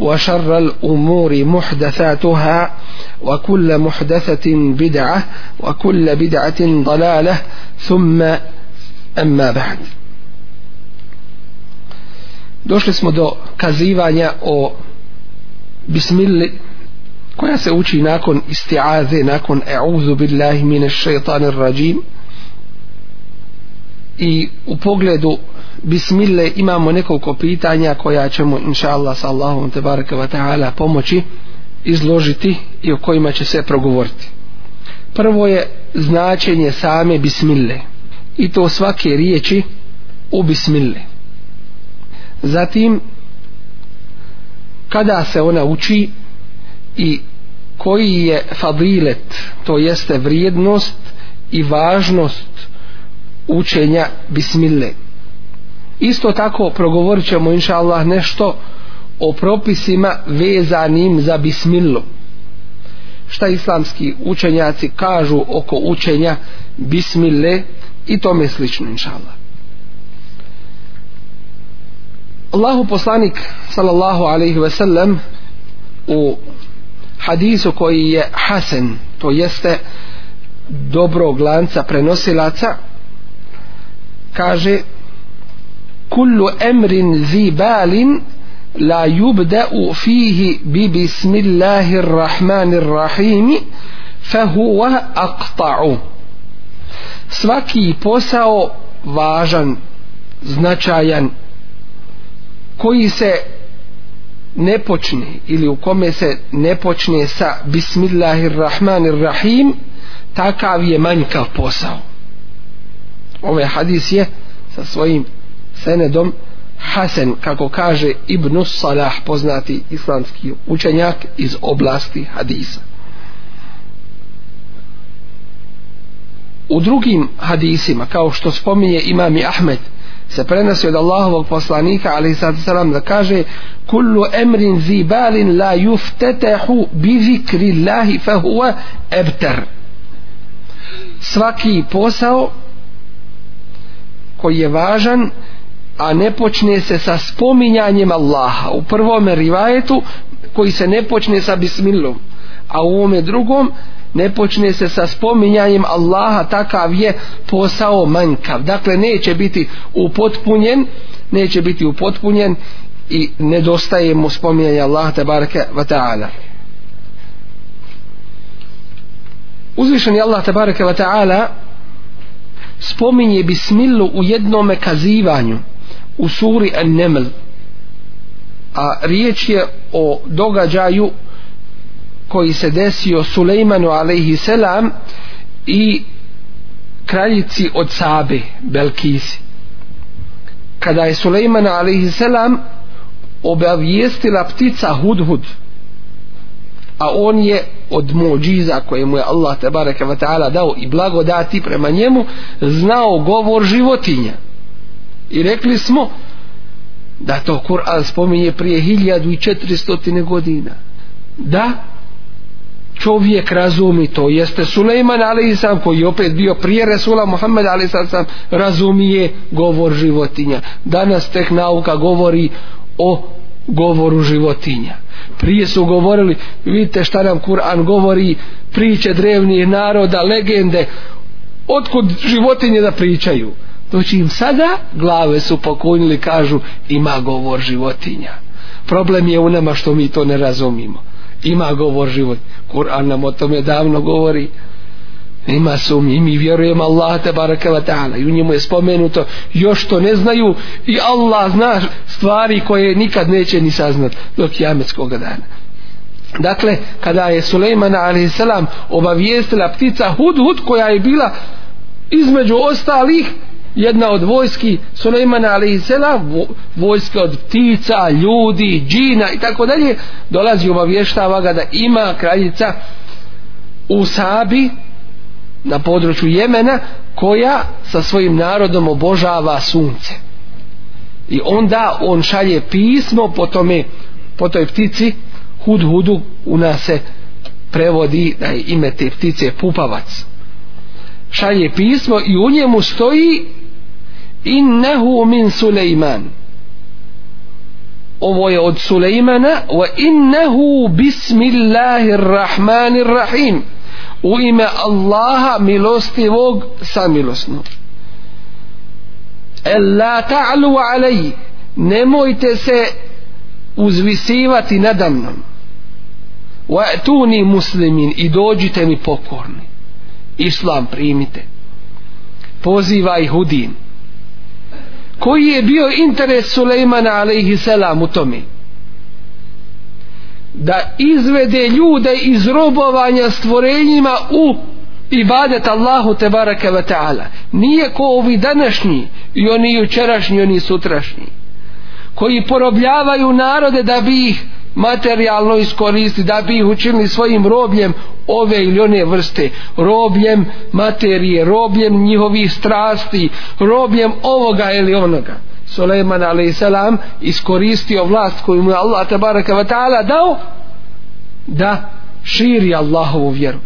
وشر الأمور محدثاتها وكل محدثة بدعة وكل بدعة ضلالة ثم أما بعد Došli smo do kazivanja o bismilli koja se uči nakon istiaze, nakon e'udhu billahi mine šeitanir rajim i u pogledu bismille imamo nekoliko pitanja koja ćemo inša Allah sa Allahom te barakava ta'ala pomoći izložiti i o kojima će se progovoriti prvo je značenje same bismille i to svake riječi u bismille zatim kada se ona uči i koji je fadilet to jeste vrijednost i važnost učenja bismillet Isto tako progovorit ćemo inša Allah nešto o propisima vezanim za bismillu. Šta islamski učenjaci kažu oko učenja bismille i tome slično inša Allah. Allahu poslanik sallallahu alaihi ve sellem u hadisu koji je hasen, to jeste dobrog lanca prenosilaca, kaže kullu emrin zibalin la yubda'u fihi bi bismillahir rahmanir rahim fa huwa aqta'u svaki posao važan značajan koji se ne počne ili u kome se ne počne sa bismillahirrahmanirrahim takav je manjkav posao ovaj hadis je sa svojim senedom Hasan, kako kaže Ibn Salah, poznati islamski učenjak iz oblasti hadisa. U drugim hadisima, kao što spominje imami Ahmed, se prenosi od Allahovog poslanika, ali sad salam, da kaže Kullu emrin zibalin la juftetehu bi zikri Allahi fahuwa ebter. Svaki posao koji je važan, a ne počne se sa spominjanjem Allaha u prvom rivajetu koji se ne počne sa bismillom a u ovome drugom ne počne se sa spominjanjem Allaha takav je posao manjkav dakle neće biti upotpunjen neće biti upotpunjen i nedostaje mu spominjanje Allaha te barake wa ta'ala uzvišen je Allah te barake wa ta'ala spominje bismillu u jednome kazivanju u suri An-Neml a riječ je o događaju koji se desio Sulejmanu alaihi selam i kraljici od Sabe Belkisi kada je Sulejman alaihi selam obavijestila ptica Hudhud a on je od mođiza koje mu je Allah tebareke ta'ala dao i blagodati prema njemu znao govor životinja I rekli smo da to Kur'an spominje prije 1400 godina. Da čovjek razumi to. Jeste Suleiman ali i sam koji je opet bio prije Resula Muhammed ali sam sam razumije govor životinja. Danas tek nauka govori o govoru životinja. Prije su govorili, vidite šta nam Kur'an govori, priče drevnih naroda, legende, otkud životinje da pričaju? Doći im sada, glave su pokunili, kažu, ima govor životinja. Problem je u nama što mi to ne razumimo. Ima govor životinja. Kur'an nam o tome davno govori. Ima sumnje, mi vjerujemo Allah te barakeva ta'ala i u njemu je spomenuto još što ne znaju i Allah zna stvari koje nikad neće ni saznat do kijametskog dana. Dakle, kada je Sulejmana a.s. obavijestila ptica hud hud koja je bila između ostalih jedna od vojski Sulejmana ali sela vojske od ptica, ljudi, džina i tako dalje dolazi obavještava ga da ima kraljica u Sabi na području Jemena koja sa svojim narodom obožava sunce i onda on šalje pismo po, tome, po toj ptici hud hudu u nas se prevodi da je ime te ptice pupavac šalje pismo i u njemu stoji innehu min Sulejman ovo je od Sulejmana wa innehu bismillahirrahmanirrahim u ime Allaha milostivog samilosnog Ella ta'lu alej nemojte se uzvisivati nada mnom wa tuni muslimin i dođite mi pokorni islam primite poziva ih hudin koji je bio interes Sulejmana alaihi selam u tome da izvede ljude iz robovanja stvorenjima u ibadet Allahu te baraka ve taala nije ko ovi današnji i oni jučerašnji i oni sutrašnji koji porobljavaju narode da bi ih materijalno iskoristi da bi ih učinili svojim robljem ove ili one vrste robljem materije robljem njihovih strasti robljem ovoga ili onoga Suleiman a.s. iskoristio vlast koju mu je Allah tabaraka wa ta'ala dao da širi Allahovu vjeru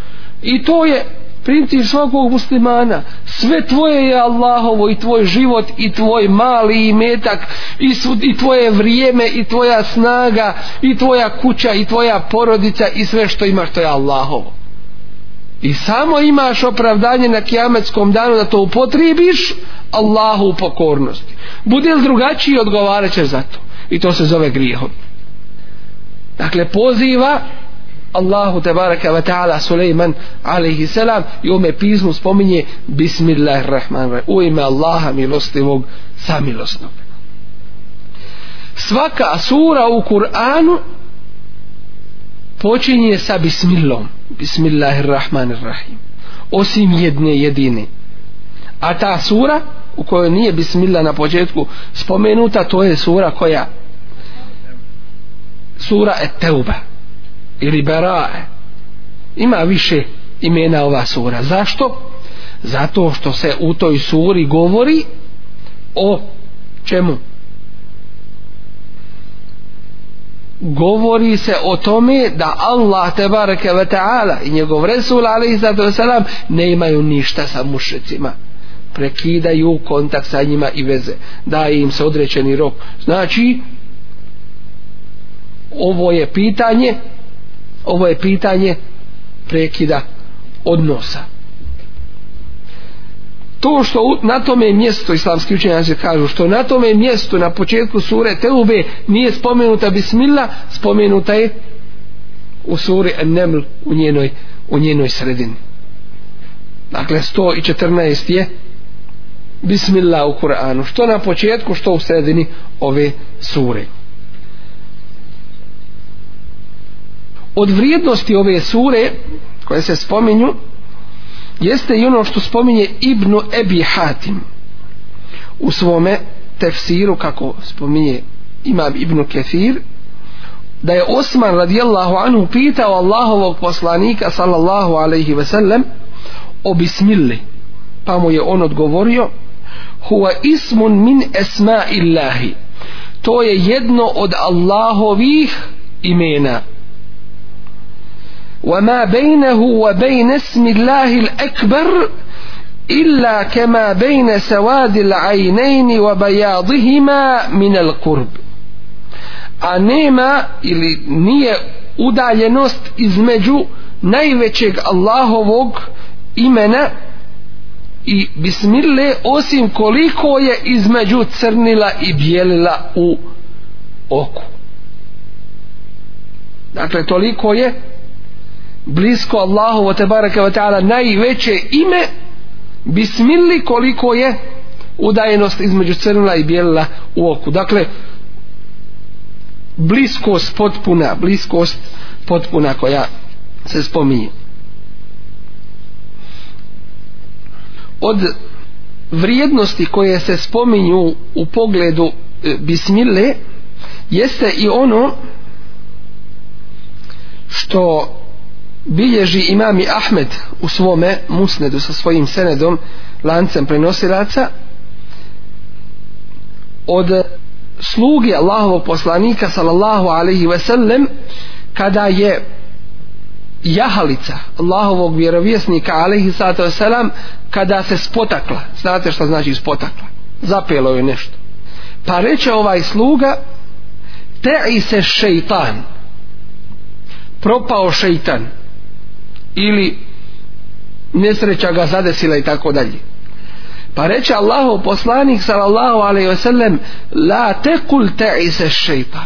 i to je princip svakog muslimana sve tvoje je Allahovo i tvoj život i tvoj mali imetak i, su, i tvoje vrijeme i tvoja snaga i tvoja kuća i tvoja porodica i sve što imaš to je Allahovo i samo imaš opravdanje na kijametskom danu da to upotribiš Allahu u pokornosti bude li drugačiji odgovarat ćeš za to i to se zove grijehom dakle poziva Allahu te baraka wa ta'ala Suleiman alaihi selam i ome pismu spominje Bismillahirrahmanirrahim u ime Allaha milostivog samilosnog svaka sura u Kur'anu počinje sa Bismillom Bismillahirrahmanirrahim osim jedne jedine a ta sura u kojoj nije Bismillah na početku spomenuta to je sura koja sura Et-Teubah ili Berae ima više imena ova sura zašto? zato što se u toj suri govori o čemu? govori se o tome da Allah te bareke ve taala i njegov resul alejhi salatu selam ne imaju ništa sa mušricima prekidaju kontakt sa njima i veze da im se određeni rok znači ovo je pitanje ovo je pitanje prekida odnosa to što na tome mjestu islamski učenjaci kažu što na tome mjestu na početku sure Teube nije spomenuta bismillah spomenuta je u suri Neml u njenoj u njenoj sredini dakle 114 je bismillah u Kur'anu što na početku što u sredini ove sure od vrijednosti ove sure koje se spominju jeste i ono što spominje Ibnu Ebi Hatim u svome tefsiru kako spominje imam Ibnu Kefir da je Osman radijallahu anhu pitao Allahovog poslanika sallallahu alaihi ve sellem o bismilli pa mu je on odgovorio huwa ismun min esma illahi to je jedno od Allahovih imena وما بينه وبين اسم الله الأكبر إلا كما بين سواد العينين وبياضهما من القرب a nema ili nije udaljenost između najvećeg Allahovog imena i bismille osim koliko je između crnila i bijelila u oku dakle toliko je blisko Allahu wa tebaraka wa ta'ala najveće ime bismilli koliko je udajenost između crnila i bijelila u oku. Dakle, bliskost potpuna, bliskost potpuna koja se spominje. Od vrijednosti koje se spominju u pogledu e, bismile jeste i ono što bilježi imami Ahmed u svome musnedu sa svojim senedom lancem prenosilaca od slugi Allahovog poslanika sallallahu alaihi ve sellem kada je jahalica Allahovog vjerovjesnika alaihi sato selam kada se spotakla znate šta znači spotakla zapelo je nešto pa reče ovaj sluga te i se šeitan propao šeitan ili nesreća ga zadesila i tako dalje pa reče Allahu poslanik sallallahu alejhi ve sellem la tekul ta'is shejta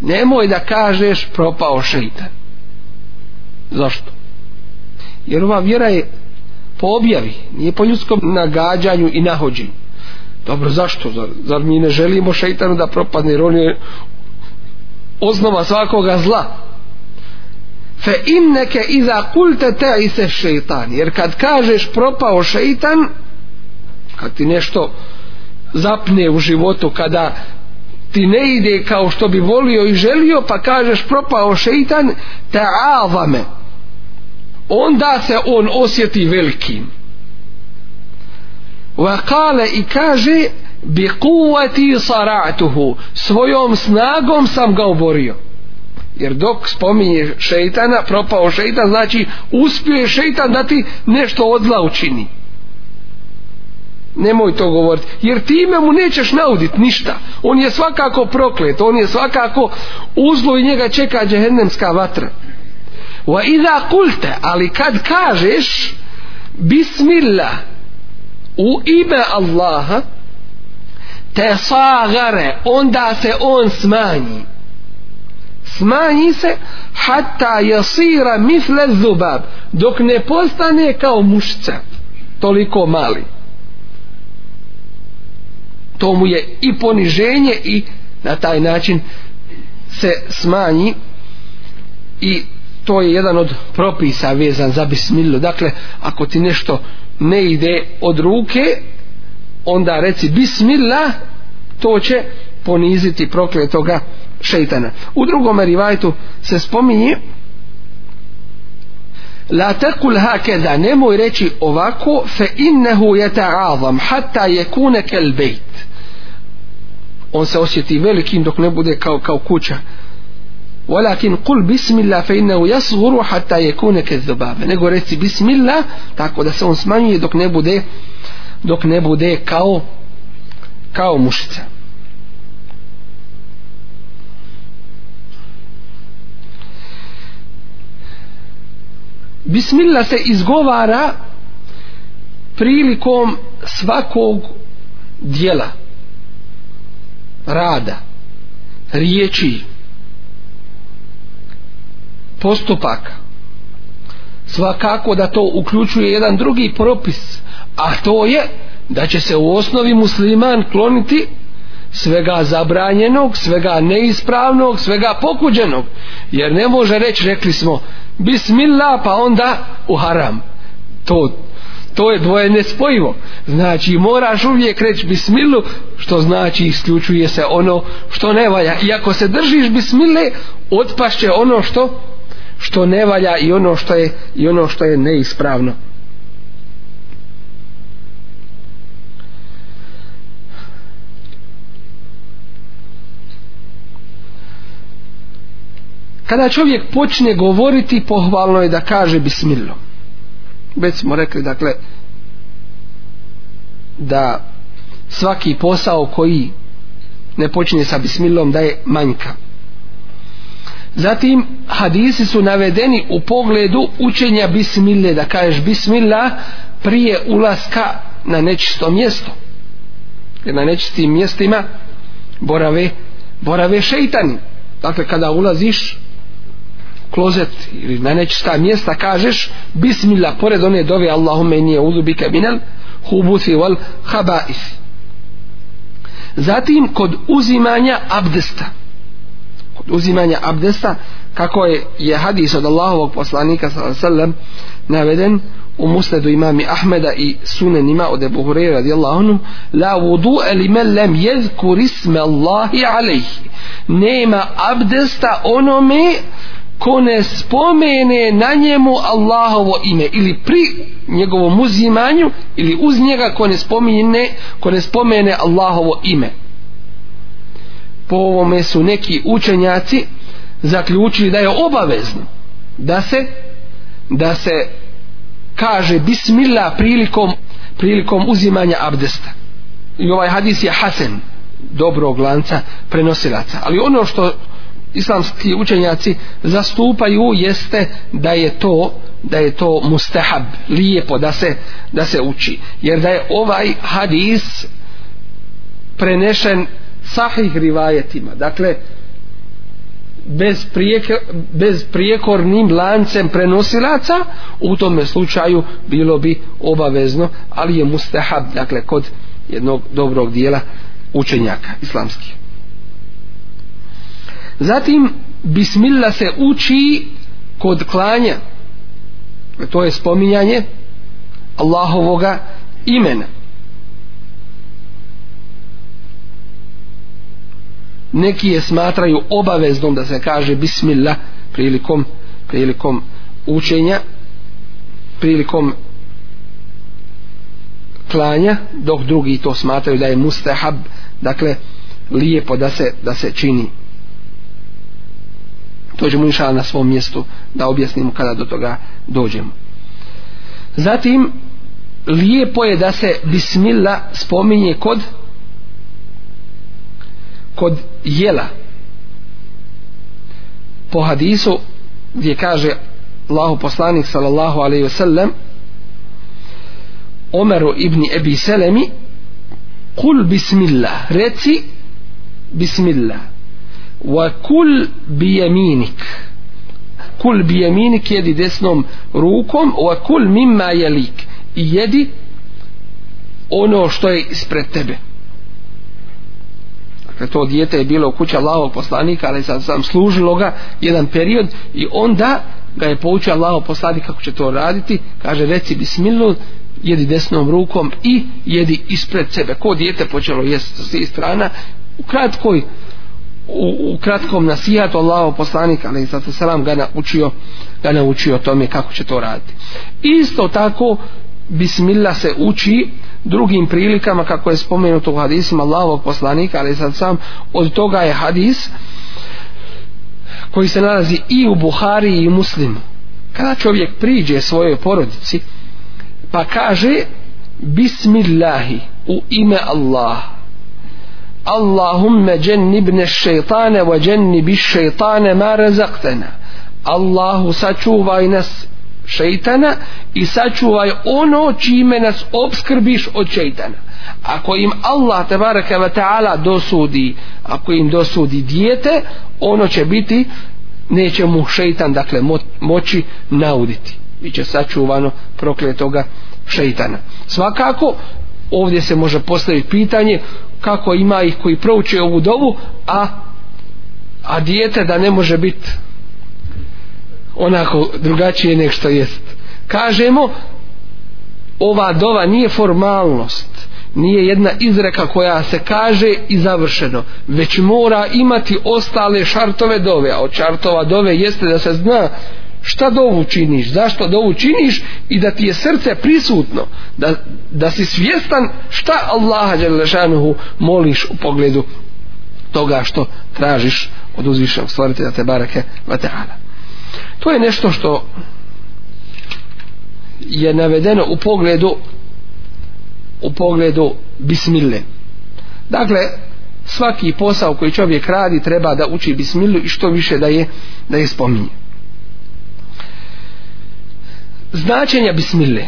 nemoj da kažeš propao šejtan zašto jer ova vjera je po objavi nije po ljudskom nagađanju i nahođenju dobro zašto zar, zar mi ne želimo šejtanu da propadne jer on je osnova svakoga zla fe inneke iza kulte te i se šeitan jer kad kažeš propao šeitan kad ti nešto zapne u životu kada ti ne ide kao što bi volio i želio pa kažeš propao šeitan te avame onda se on osjeti velikim vakale i kaže bi kuvati saratuhu svojom snagom sam ga oborio Jer dok spominje šeitana, propao šeitan, znači uspio je šeitan da ti nešto odla učini. Nemoj to govoriti. Jer time mu nećeš naudit ništa. On je svakako proklet, on je svakako uzlo i njega čeka džehennemska vatra. Wa idha kulte, ali kad kažeš bismillah u ime Allaha te sagare, onda se on smanji smanji se hatta jasira misle zubab dok ne postane kao mušca toliko mali to mu je i poniženje i na taj način se smanji i to je jedan od propisa vezan za bismillu dakle ako ti nešto ne ide od ruke onda reci bismillah to će poniziti prokletoga šeitana. U drugom rivajtu se spominje La tekul hakeda, nemoj reći ovako, fe innehu je ta'azam, hatta je kune kel bejt. On se osjeti velikim dok ne bude kao, kao kuća. Walakin kul bismillah fe innehu jasguru hatta je kune kel zubave. Nego reci bismillah, tako da se on smanjuje dok ne bude, dok ne bude kao, kao mušica. Bismillah se izgovara prilikom svakog dijela rada riječi postupak svakako da to uključuje jedan drugi propis a to je da će se u osnovi musliman kloniti svega zabranjenog, svega neispravnog, svega pokuđenog. Jer ne može reći, rekli smo, bismillah, pa onda u haram. To, to je dvoje nespojivo. Znači, moraš uvijek reći bismillu, što znači isključuje se ono što ne valja. I ako se držiš bismille, otpašće ono što što ne valja i ono što je i ono što je neispravno. kada čovjek počne govoriti pohvalno je da kaže bismillah već smo rekli dakle da svaki posao koji ne počinje sa bismillom da je manjka zatim hadisi su navedeni u pogledu učenja bismille da kažeš bismillah prije ulaska na nečisto mjesto jer na nečistim mjestima borave, borave šeitani dakle kada ulaziš klozet ili na nečista mjesta kažeš bismillah pored one dove Allahumme nije uzubike minel hubuti wal habais zatim kod uzimanja abdesta kod uzimanja abdesta kako je, je hadis od Allahovog poslanika sallam naveden u musledu imami Ahmeda i sunenima od Ebu Hureyre radijallahu anhu la vudu elimel lem jezkur isme Allahi alejhi nema abdesta onome ko ne spomene na njemu Allahovo ime ili pri njegovom uzimanju ili uz njega ko ne spomene, ko ne spomene Allahovo ime po ovome su neki učenjaci zaključili da je obavezno da se da se kaže bismillah prilikom prilikom uzimanja abdesta i ovaj hadis je hasen dobrog lanca prenosilaca ali ono što islamski učenjaci zastupaju jeste da je to da je to mustahab lijepo da se da se uči jer da je ovaj hadis prenešen sahih rivajetima dakle bez, prijeko, bez prijekornim lancem prenosilaca u tome slučaju bilo bi obavezno ali je mustahab dakle kod jednog dobrog dijela učenjaka islamskih Zatim bismillah se uči kod klanja. To je spominjanje Allahovoga imena. Neki je smatraju obaveznom da se kaže bismillah prilikom prilikom učenja prilikom klanja, dok drugi to smatraju da je mustahab, dakle lijepo da se da se čini to ćemo inšala na svom mjestu da objasnimo kada do toga dođemo zatim lijepo je da se bismila spominje kod kod jela po hadisu gdje kaže Allahu poslanik sallallahu alaihi wasallam Omeru ibn Ebi Selemi kul bismillah reci bismillah wa kul bi yaminik kul bi yaminik jedi desnom rukom wa kul mimma yalik jedi ono što je ispred tebe dakle to dijete je bilo u kući Allahovog poslanika ali sam, sam služilo ga jedan period i onda ga je poučio Allahov poslanik kako će to raditi kaže reci bismillah jedi desnom rukom i jedi ispred sebe ko dijete počelo jesti s tih strana u kratkoj u, u kratkom nasijatu Allahov poslanik, ali zato selam ga naučio, ga naučio tome kako će to raditi. Isto tako Bismillah se uči drugim prilikama kako je spomenuto u hadisima Allahovog poslanika, ali sad sam od toga je hadis koji se nalazi i u Buhari i u Muslimu. Kada čovjek priđe svojoj porodici pa kaže Bismillahi u ime Allaha Allahumme džennibne šeitane wa džennibi šeitane ma razaktena. Allahu sačuvaj nas šeitana i sačuvaj ono čime nas obskrbiš od šeitana. Ako im Allah tabaraka wa ta'ala dosudi, ako im dosudi dijete, ono će biti, neće mu šeitan, dakle, mo moći nauditi. Biće sačuvano prokletoga šeitana. Svakako, ovdje se može postaviti pitanje kako ima ih koji prouče ovu dovu, a a dijete da ne može biti onako drugačije nek što jest. Kažemo, ova dova nije formalnost, nije jedna izreka koja se kaže i završeno, već mora imati ostale šartove dove, a od šartova dove jeste da se zna šta dovu činiš, zašto dovu činiš i da ti je srce prisutno, da, da si svjestan šta Allaha Đelešanuhu moliš u pogledu toga što tražiš od uzvišenog stvoritelja te barake vateala. To je nešto što je navedeno u pogledu u pogledu bismile. Dakle, svaki posao koji čovjek radi treba da uči bismilu i što više da je da je spominje. Mm značenja bismile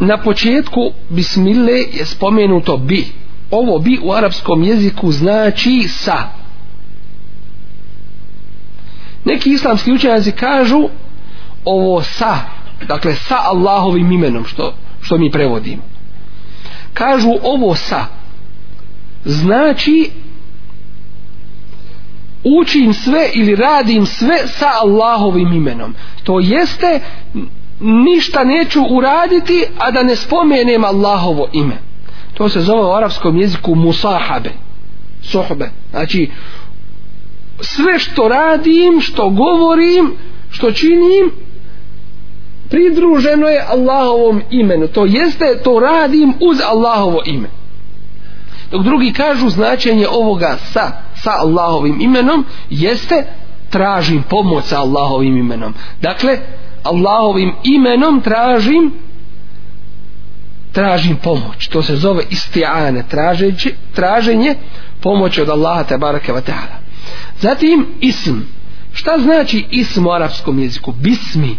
na početku bismile je spomenuto bi ovo bi u arapskom jeziku znači sa neki islamski učenjaci kažu ovo sa dakle sa Allahovim imenom što, što mi prevodimo kažu ovo sa znači učim sve ili radim sve sa Allahovim imenom to jeste ništa neću uraditi a da ne spomenem Allahovo ime to se zove u arapskom jeziku musahabe sohbe znači sve što radim, što govorim što činim pridruženo je Allahovom imenu to jeste to radim uz Allahovo ime dok drugi kažu značenje ovoga sa sa Allahovim imenom jeste tražim pomoć sa Allahovim imenom dakle Allahovim imenom tražim tražim pomoć to se zove istiane traženje, traženje pomoć od Allaha te barake wa ta'ala zatim ism šta znači ism u arapskom jeziku bismi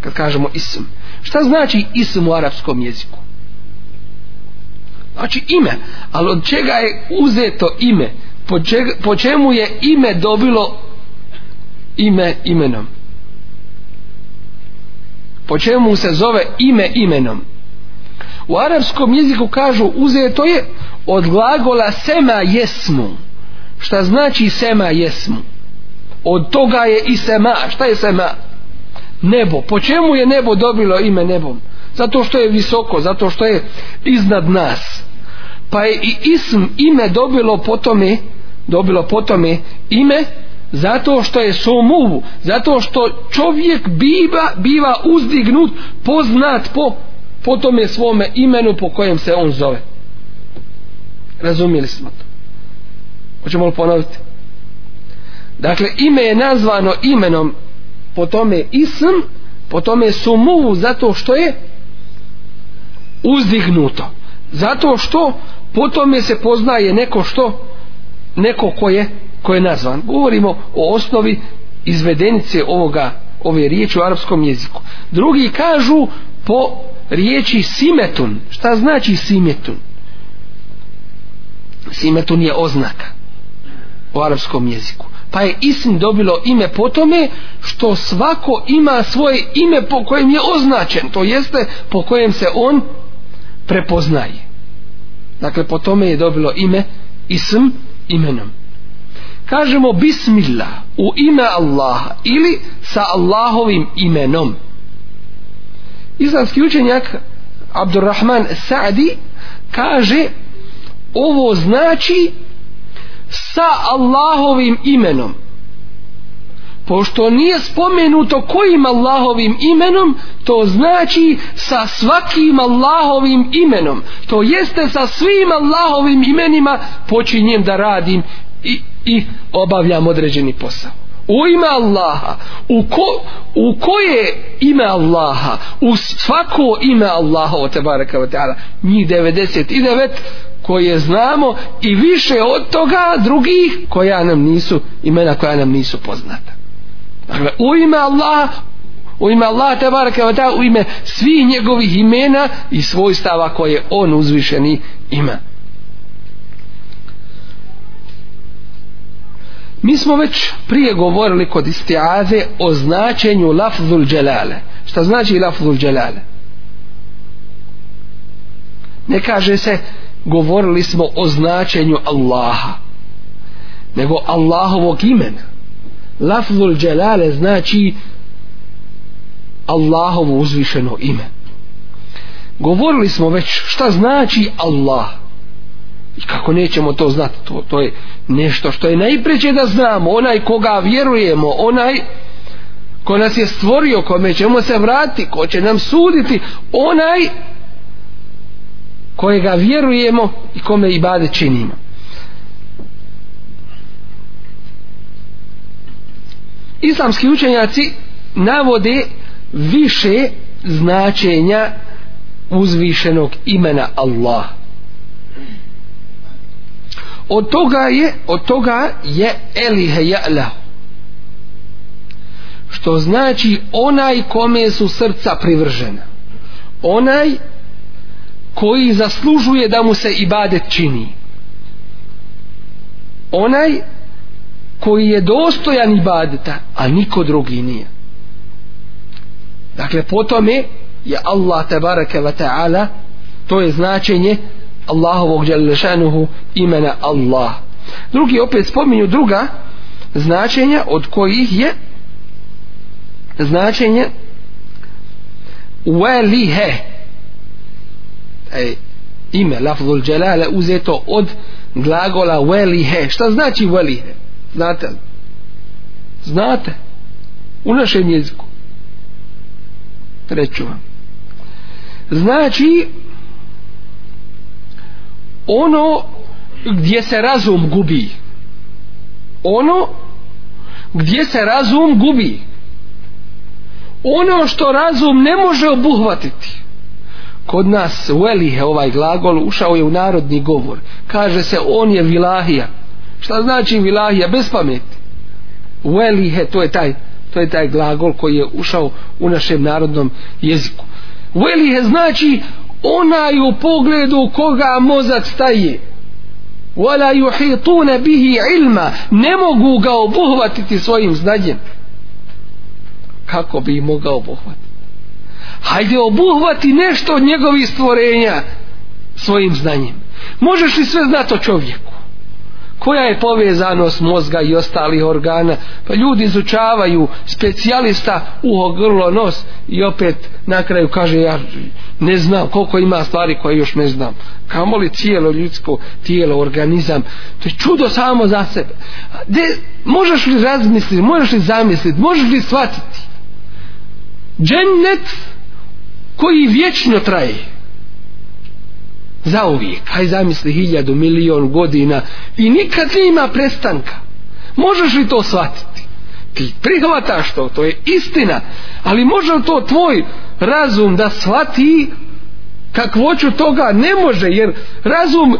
kad kažemo ism šta znači ism u arapskom jeziku znači ime ali od čega je uzeto ime po, čeg, po čemu je ime dobilo ime imenom po čemu se zove ime imenom u arapskom jeziku kažu uzeto je od glagola sema jesmu šta znači sema jesmu od toga je i sema šta je sema nebo po čemu je nebo dobilo ime nebom zato što je visoko, zato što je iznad nas. Pa je i ism ime dobilo po tome, dobilo po tome ime zato što je somu, zato što čovjek biva, biva uzdignut, poznat po, po tome svome imenu po kojem se on zove. Razumjeli smo to. Hoćemo li ponoviti? Dakle, ime je nazvano imenom po tome ism, po tome sumu, zato što je uzdignuto zato što po tome se poznaje neko što neko ko je, ko je nazvan govorimo o osnovi izvedenice ovoga ove riječi u arapskom jeziku drugi kažu po riječi simetun šta znači simetun simetun je oznaka u arapskom jeziku pa je isim dobilo ime po tome što svako ima svoje ime po kojem je označen to jeste po kojem se on prepoznaje. Dakle, po tome je dobilo ime, ism, imenom. Kažemo bismillah, u ime Allaha, ili sa Allahovim imenom. Islamski učenjak Abdurrahman Sa'di kaže ovo znači sa Allahovim imenom pošto nije spomenuto kojim Allahovim imenom to znači sa svakim Allahovim imenom to jeste sa svim Allahovim imenima počinjem da radim i, i obavljam određeni posao u ime Allaha u, ko, u koje ime Allaha u svako ime Allaha o tebareka o teala njih 99 koje znamo i više od toga drugih koja nam nisu imena koja nam nisu poznata Dakle, u ime Allah, u ime Allah, te barake, u ime svih njegovih imena i svojstava koje on uzvišeni ima. Mi smo već prije govorili kod istiaze o značenju lafzul dželale. Šta znači lafzul dželale? Ne kaže se govorili smo o značenju Allaha, nego Allahovog imena lafzul dželale znači Allahovo uzvišeno ime govorili smo već šta znači Allah i kako nećemo to znati to, to je nešto što je najpreće da znamo onaj koga vjerujemo onaj ko nas je stvorio kome ćemo se vratiti ko će nam suditi onaj kojega vjerujemo i kome i bade činimo islamski učenjaci navode više značenja uzvišenog imena Allah od toga je od toga je Elihe Ja'la što znači onaj kome su srca privržena onaj koji zaslužuje da mu se ibadet čini onaj koji je dostojan ibadeta, a niko drugi nije. Dakle, po tome je Allah tabaraka wa ta'ala, to je značenje Allahovog djelešanuhu imena Allah. Drugi opet spominju druga značenja od kojih je značenje velihe e, ime lafzul djelale uzeto od glagola velihe. Šta znači velihe? znate li? Znate? U našem jeziku. Treću vam. Znači, ono gdje se razum gubi. Ono gdje se razum gubi. Ono što razum ne može obuhvatiti. Kod nas velihe ovaj glagol ušao je u narodni govor. Kaže se on je vilahija šta znači vilahija bez pameti velihe to je taj to je taj glagol koji je ušao u našem narodnom jeziku velihe znači onaj u pogledu koga mozak staje wala yuhituna bihi ilma ne mogu ga obuhvatiti svojim znanjem kako bi mogao obuhvatiti hajde obuhvati nešto od njegovih stvorenja svojim znanjem možeš li sve znati o čovjeku koja je povezanost mozga i ostalih organa pa ljudi izučavaju specijalista uho grlo nos i opet na kraju kaže ja ne znam koliko ima stvari koje još ne znam kamo li cijelo ljudsko tijelo organizam to je čudo samo za sebe De, možeš li razmisliti možeš li zamisliti možeš li shvatiti džennet koji vječno traje za uvijek aj zamisli hiljadu milion godina i nikad nema prestanka možeš li to shvatiti ti prihvataš to to je istina ali može li to tvoj razum da shvati kakvoću toga ne može jer razum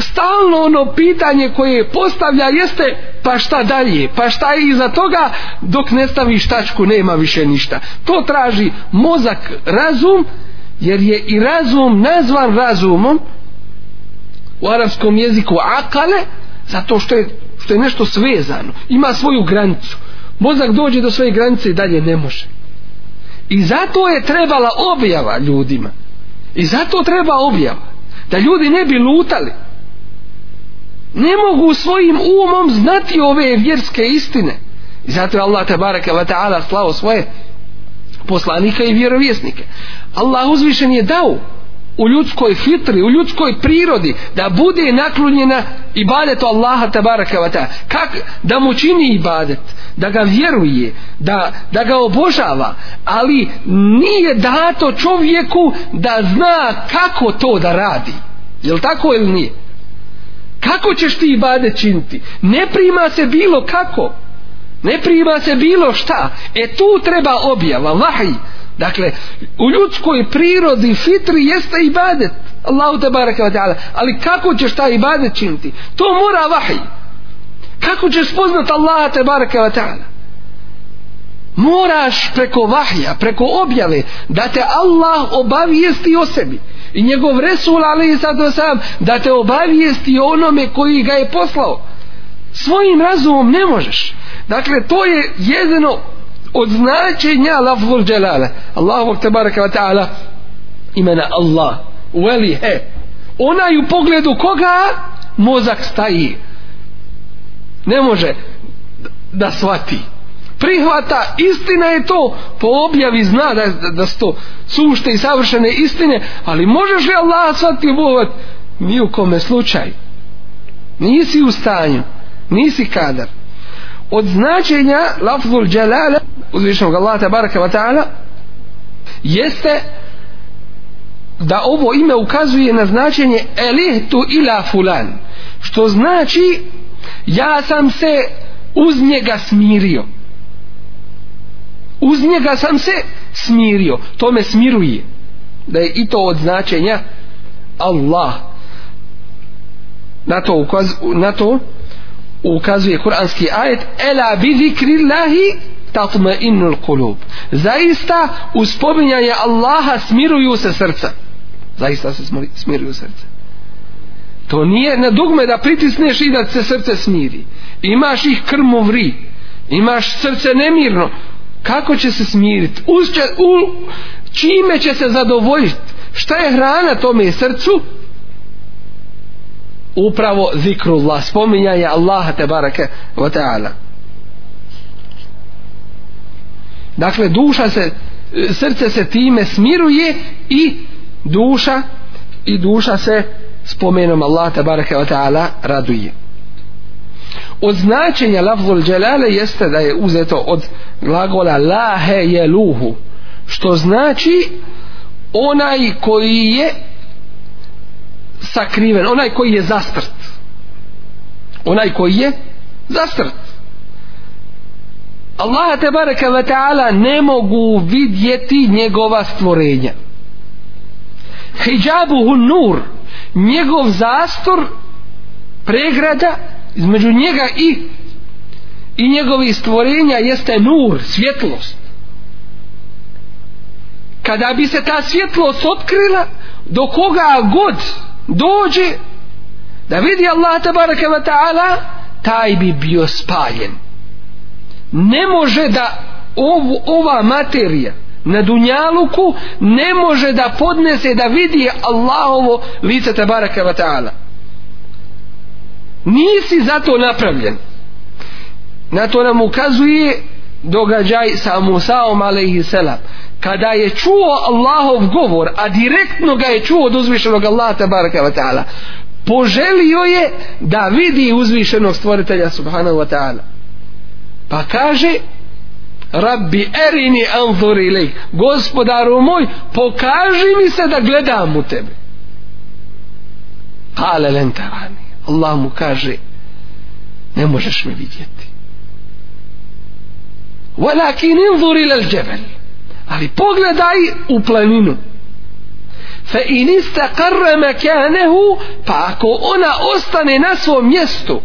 stalno ono pitanje koje postavlja jeste pa šta dalje pa šta je iza toga dok ne staviš tačku nema više ništa to traži mozak razum jer je i razum nazvan razumom u arapskom jeziku akale zato što je, što je nešto svezano ima svoju granicu mozak dođe do svoje granice i dalje ne može i zato je trebala objava ljudima i zato treba objava da ljudi ne bi lutali ne mogu svojim umom znati ove vjerske istine i zato je Allah tabaraka wa ta'ala slao svoje poslanika i vjerovjesnike. Allah uzvišen je dao u ljudskoj fitri, u ljudskoj prirodi da bude naklonjena ibadetu Allaha tabaraka wa ta kak, da mu čini ibadet da ga vjeruje, da, da ga obožava, ali nije dato čovjeku da zna kako to da radi je li tako ili nije kako ćeš ti ibadet činiti ne prima se bilo kako ne prima se bilo šta e tu treba objava vahij dakle u ljudskoj prirodi fitri jeste ibadet Allahu te baraka wa ta'ala ali kako ćeš ta ibadet činiti to mora vahij kako ćeš spoznat Allaha te baraka wa ta'ala moraš preko vahija preko objave da te Allah obavijesti o sebi i njegov Resul alaihi sallatu da te obavijesti onome koji ga je poslao svojim razumom ne možeš dakle to je jedno od značenja lafzul dželale Allahovog tabaraka wa ta'ala imena Allah veli he onaj u pogledu koga mozak staji ne može da svati prihvata istina je to po objavi zna da, da su to sušte i savršene istine ali možeš li Allah svati obuhvat ni u kome slučaj nisi u stanju nisi kadar od značenja lafzul djelala uzvišnog Allaha tabaraka wa ta'ala jeste da ovo ime ukazuje na značenje elihtu ila fulan što znači ja sam se uz njega smirio uz njega sam se smirio to me smiruje da je i to od značenja Allah na to ukaz, na to ukazuje kuranski ajet ela bi zikri lahi tatma innul kulub zaista uspominjanje Allaha smiruju se srca zaista se smiruju srca to nije na dugme da pritisneš i da se srce smiri imaš ih krmu vri imaš srce nemirno kako će se smirit Uz će, u, čime će se zadovoljit šta je hrana tome srcu upravo zikrullah spominjanje Allaha te bareke ve taala dakle duša se srce se time smiruje i duša i duša se spomenom Allaha te bareke ve taala raduje od značenja lafzul dželale jeste da je uzeto od glagola lahe je luhu što znači onaj koji je sakriven, onaj koji je zastrt. Onaj koji je zastrt. Allaha te baraka ve ta'ala ne mogu vidjeti njegova stvorenja. Hijabuhu nur, njegov zastor, pregrada između njega i i njegovi stvorenja jeste nur, svjetlost. Kada bi se ta svjetlost otkrila, do koga god dođe da vidi Allah tabaraka wa ta'ala taj bi bio spaljen ne može da ov, ova materija na dunjaluku ne može da podnese da vidi Allahovo lice tabaraka wa ta'ala nisi zato napravljen na to nam ukazuje događaj sa Musaom a.s. kada je čuo Allahov govor a direktno ga je čuo od uzvišenog Allaha tabaraka wa ta'ala poželio je da vidi uzvišenog stvoritelja subhanahu wa ta'ala pa kaže rabbi erini anzuri lejk gospodaru moj pokaži mi se da gledam u tebe kale lentarani Allah mu kaže ne možeš me vidjeti ولكن انظر الى الجبل ali pogledaj u planinu fa in istaqarra makanahu pa ako ona ostane na svom mjestu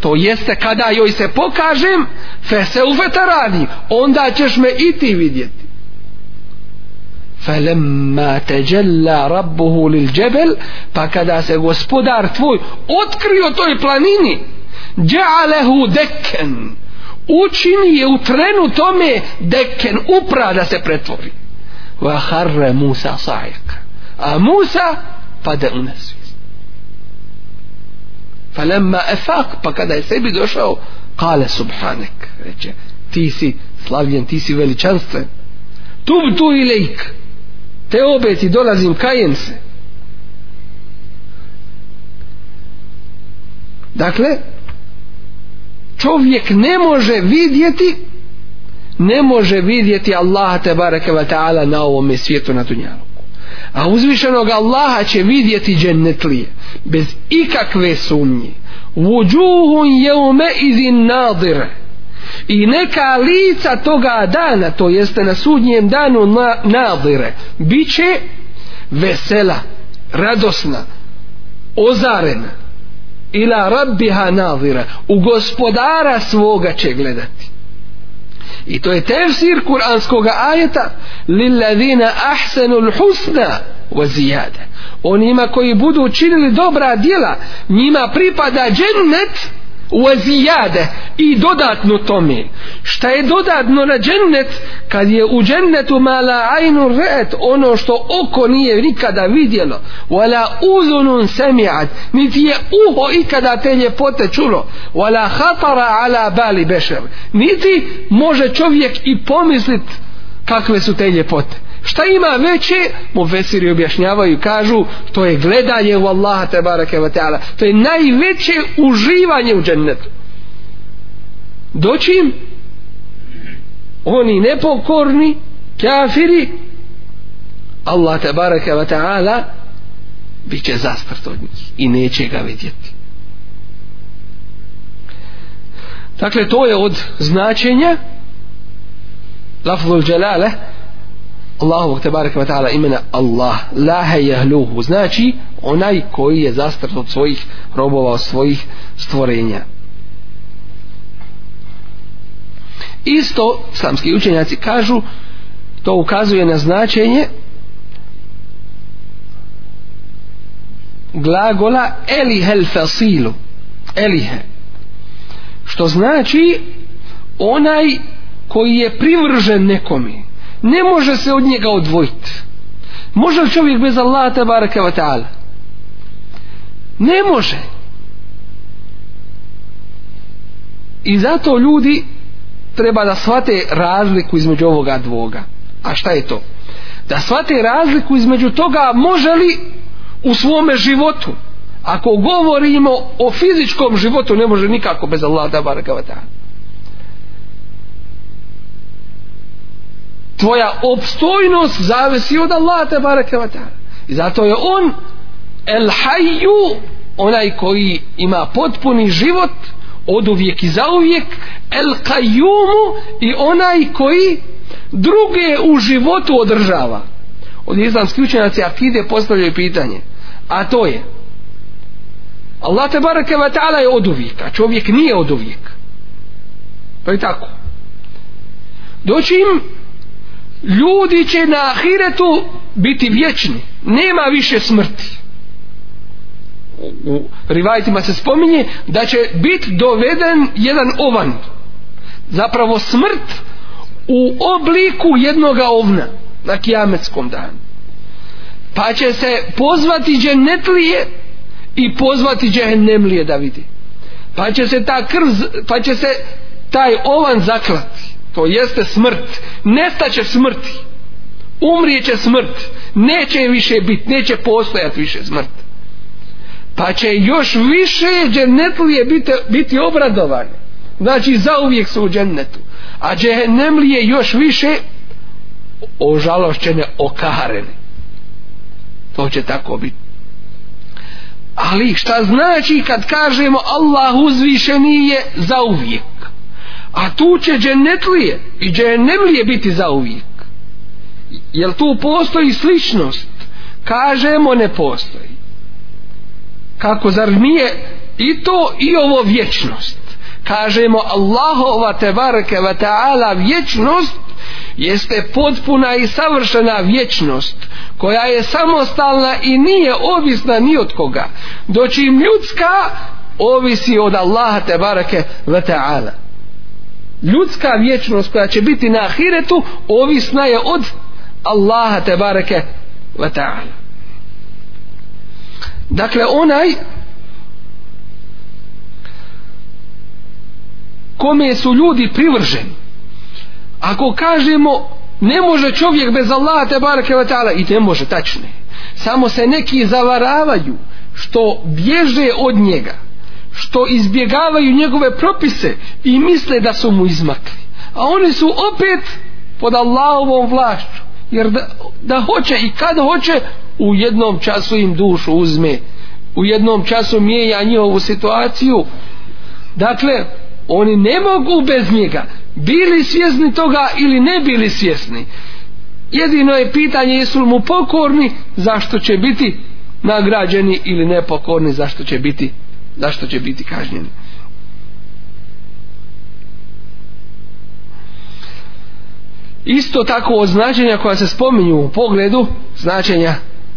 to jeste kada joj se pokažem fe se u veterani onda ćeš me i ti vidjeti فلما تجلى ربه للجبل فكذا سيغسبدار تفوي اتكريو توي planini جعله دكن učini je u trenu tome deken upra da se pretvori va harre Musa sajak a Musa pade u nesvijest fa lemma efak pa kada je sebi došao kale subhanek reče ti si slavljen ti si veličanstven tub tu i lejk te obeti dolazim kajem se dakle čovjek ne može vidjeti ne može vidjeti Allaha te bareke ve taala na ovom svijetu na dunjaluku a uzvišenog Allaha će vidjeti džennetlije bez ikakve sumnje wujuhun yawma izin nadir i neka lica toga dana to jeste na sudnjem danu na, nadire biće vesela radosna ozarena ila rabbiha nazira u gospodara svoga će gledati i to je tefsir kuranskog ajeta lilladina ahsanul husna wa ziyada onima koji budu učinili dobra djela njima pripada džennet uazijade i dodatno tome šta je dodatno na džennet kad je u džennetu mala ajnu red ono što oko nije nikada vidjelo wala uzunun semijat niti je uho ikada te ljepote čulo wala hatara ala bali bešer niti može čovjek i pomislit kakve su te ljepote šta ima veće mu vesiri objašnjavaju kažu to je gledanje u Allaha te barake wa ta'ala to je najveće uživanje u džennetu doćim oni nepokorni kafiri Allah te barake wa ta'ala bit će zastrt od njih i neće ga vidjeti dakle to je od značenja lafzul dželale Allahovog tebareka ta'ala imena Allah lahe jahluhu znači onaj koji je zastrt od svojih robova od svojih stvorenja isto islamski učenjaci kažu to ukazuje na značenje glagola elihe fasilu elihe što znači onaj koji je privržen nekomi ne može se od njega odvojiti može li čovjek bez Allaha tabaraka wa ta'ala ne može i zato ljudi treba da shvate razliku između ovoga dvoga a šta je to da shvate razliku između toga može li u svome životu ako govorimo o fizičkom životu ne može nikako bez Allaha tabaraka wa ta'ala tvoja opstojnost zavisi od Allah te bareke ve I zato je on El Hayyu onaj koji ima potpuni život od uvijek i zauvijek El Qayyum i onaj koji druge u životu održava. Od islamskih učenjaci akide postavljaju pitanje, a to je Allah te bareke ve taala je od uvijek, a čovjek nije od uvijek. Pa je tako. Doći im ljudi će na ahiretu biti vječni nema više smrti u rivajtima se spominje da će biti doveden jedan ovan zapravo smrt u obliku jednoga ovna na kijametskom danu pa će se pozvati dženetlije i pozvati dženemlije da vidi pa će se ta krv pa će se taj ovan zaklati to jeste smrt nestaće smrti umrijeće smrt neće više bit, neće postojati više smrt pa će još više džennetlije biti, biti obradovane znači zauvijek su u džennetu a džennemlije još više ožalošćene okarene to će tako biti ali šta znači kad kažemo Allah uzvišeni je zauvijek a tu će dženetlije i dženemlije biti za uvijek jel tu postoji sličnost kažemo ne postoji kako zar nije i to i ovo vječnost kažemo Allahova te barke va ta'ala vječnost jeste potpuna i savršena vječnost koja je samostalna i nije ovisna ni od koga doći im ljudska ovisi od Allaha te barake va ta'ala ljudska vječnost koja će biti na ahiretu ovisna je od Allaha te bareke ve ta'ala dakle onaj kome su ljudi privrženi ako kažemo ne može čovjek bez Allaha te bareke ve ta'ala i ne može tačno samo se neki zavaravaju što bježe od njega što izbjegavaju njegove propise i misle da su mu izmakli. A oni su opet pod Allahovom vlašću. Jer da, da hoće i kad hoće, u jednom času im dušu uzme. U jednom času mijenja njihovu situaciju. Dakle, oni ne mogu bez njega. Bili svjesni toga ili ne bili svjesni. Jedino je pitanje jesu li mu pokorni, zašto će biti nagrađeni ili nepokorni, zašto će biti zašto će biti kažnjeni isto tako od značenja koja se spominju u pogledu značenja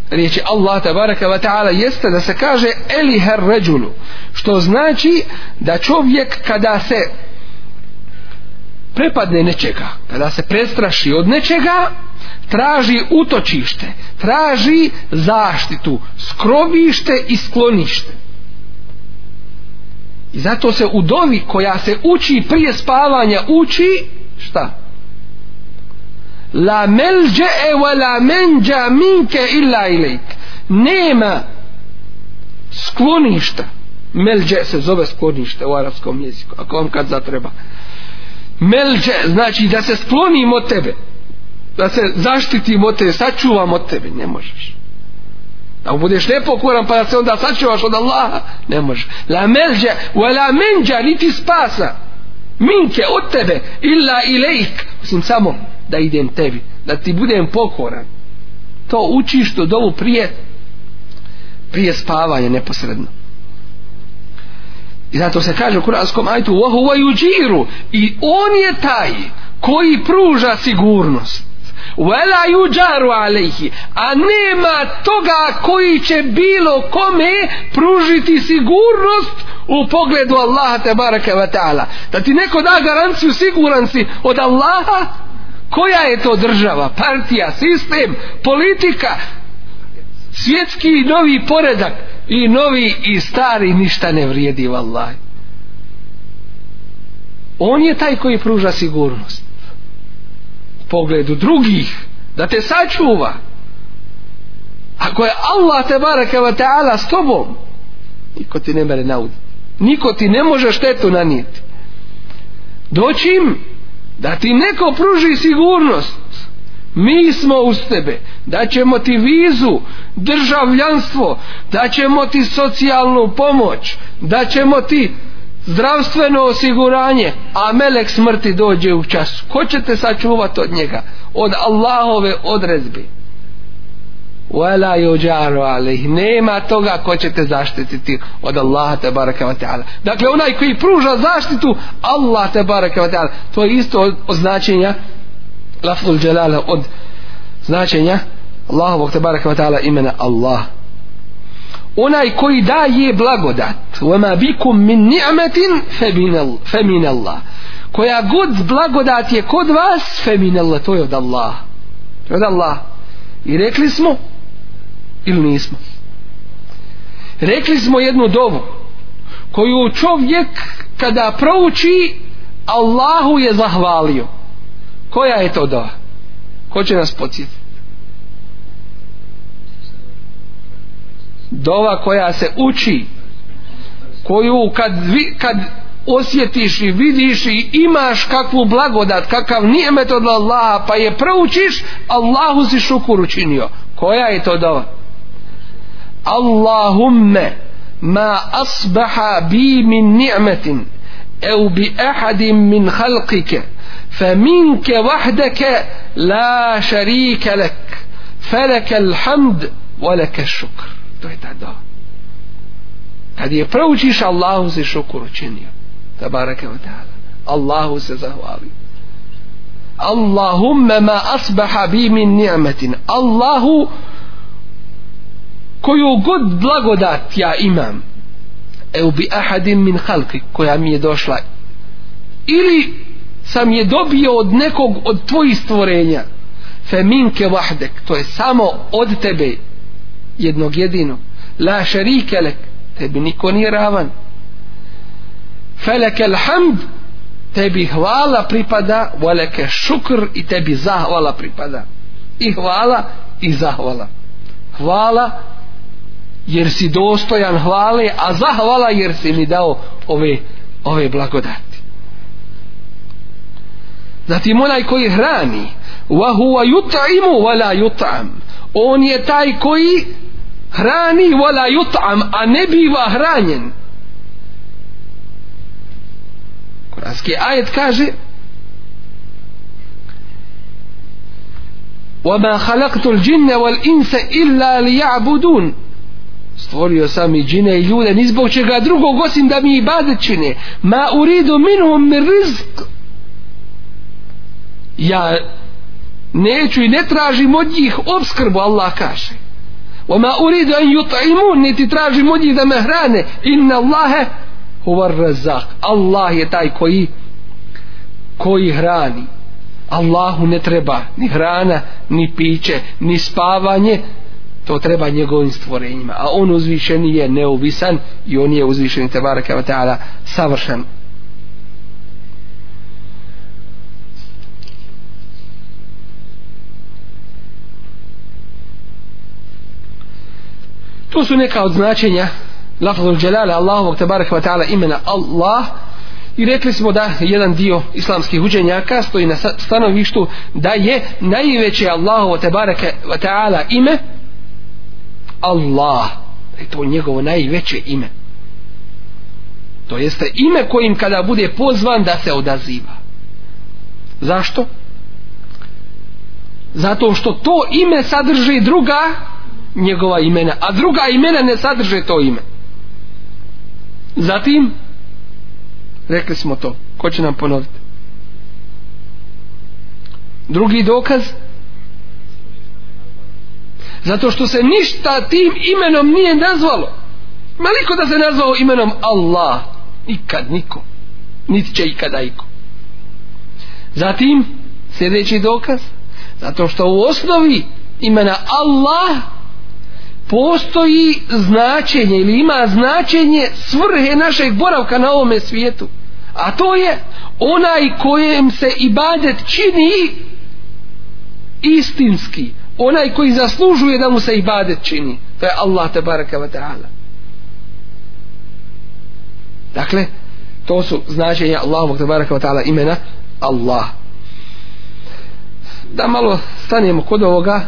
riječi Allah tabaraka wa ta'ala jeste da se kaže eli her ređulu što znači da čovjek kada se prepadne nečega kada se prestraši od nečega traži utočište traži zaštitu skrovište i sklonište I zato se u dovi koja se uči prije spavanja uči šta? La melđe'e wa la menđa minke illa ilajk. Nema skloništa. Melđe se zove sklonište u arabskom jeziku, ako vam kad zatreba. Melđe znači da se sklonimo od tebe. Da se zaštitimo od tebe, sačuvamo od tebe. Ne možeš. Ako budeš nepokoran pa da se onda sačuvaš od Allaha, ne može. La melđe, wa la menđa, niti spasa. Minke od tebe, illa ilajk. Osim samo da idem tebi, da ti budem pokoran. To učiš to dovu prije, prije spavanja neposredno. I zato se kaže u kuranskom ajtu, wa huwa yujiru. I on je taj koji pruža sigurnost wala yujaru alayhi a nema toga koji će bilo kome pružiti sigurnost u pogledu Allaha te bareke ve taala da ti neko da garanciju siguranci od Allaha koja je to država partija sistem politika svjetski novi poredak i novi i stari ništa ne vrijedi vallahi on je taj koji pruža sigurnost pogledu drugih da te sačuva ako je Allah te barakeva ta'ala s tobom niko ti ne mere nauditi niko ti ne može štetu nanijeti doćim da ti neko pruži sigurnost mi smo uz tebe da ćemo ti vizu državljanstvo da ćemo ti socijalnu pomoć da ćemo ti zdravstveno osiguranje, a melek smrti dođe u čas. Ko ćete sačuvat od njega? Od Allahove odrezbi. Wala yujaru alayh. Nema toga ko ćete zaštititi od Allaha te baraka ve taala. Dakle onaj koji pruža zaštitu Allah te baraka ve taala, to je isto od, od značenja lafzul jalala od značenja Allahu te baraka ve taala imena Allah onaj koji daje blagodat vama bikum min ni'metin femin Allah koja god blagodat je kod vas femin Allah, to je od Allah to je od Allah i rekli smo ili nismo rekli smo jednu dovu koju čovjek kada prouči Allahu je zahvalio koja je to dova ko će nas podsjetiti dova koja se uči koju kad, vi, kad osjetiš i vidiš i imaš kakvu blagodat kakav nije metod Allaha pa je proučiš Allahu si šukur učinio koja je to dova Allahumme ma asbaha bi min ni'metin ev bi ahadim min halkike faminke vahdeke la šarike lek feleke alhamd ولك الشكر to je ta doha kad je proučiš Allahu se šukur učinio tabaraka wa ta'ala Allahu se zahvali Allahumma ma asbaha bi min ni'metin Allahu koju god blagodat ja imam ev bi ahadim min halki koja mi je došla ili sam je dobio od nekog od tvojih stvorenja fe minke vahdek to je samo od tebe jednog jedinog la šarike lek tebi niko nije ravan feleke hamd tebi hvala pripada veleke šukr i tebi zahvala pripada i hvala i zahvala hvala jer si dostojan hvale a zahvala jer si mi dao ove, ove blagodati zatim onaj koji hrani wa huwa yut'imu wa la yut'am on je taj koji hrani wala yut'am a ne biva hranjen Kuranski ajet kaže وَمَا خَلَقْتُ الْجِنَّ وَالْإِنْسَ إِلَّا لِيَعْبُدُونَ Stvorio sam i džine i ljude, ni zbog čega drugog osim da mi ibadet čine. Ma uridu minhum mi rizk. Ja neću i ne tražim od njih obskrbu Allah kaže وَمَا أُرِيدُ أَنْ يُطْعِمُونَ niti tražim od njih da me hrane إِنَّ اللَّهَ هُوَ الرَّزَّاقُ Allah je taj koji koji hrani Allahu ne treba ni hrana ni piće, ni spavanje to treba njegovim stvorenjima a on uzvišeni je neovisan i on je uzvišeni tebara kao savršen Što su neka od značenja lafazul dželale Allahovog tabaraka wa ta'ala imena Allah i rekli smo da jedan dio islamskih uđenjaka stoji na stanovištu da je najveće Allahovo tabaraka wa ta'ala ime Allah da e, je to njegovo najveće ime to jeste ime kojim kada bude pozvan da se odaziva zašto? zato što to ime sadrži druga njegova imena a druga imena ne sadrže to ime zatim rekli smo to ko će nam ponoviti drugi dokaz zato što se ništa tim imenom nije nazvalo maliko da se nazvao imenom Allah nikad niko niti će ikada iko zatim sljedeći dokaz zato što u osnovi imena Allah postoji značenje ili ima značenje svrhe našeg boravka na ovome svijetu a to je onaj kojem se ibadet čini istinski onaj koji zaslužuje da mu se ibadet čini to je Allah te baraka wa ta'ala dakle to su značenja Allahovog te baraka wa ta'ala imena Allah da malo stanemo kod ovoga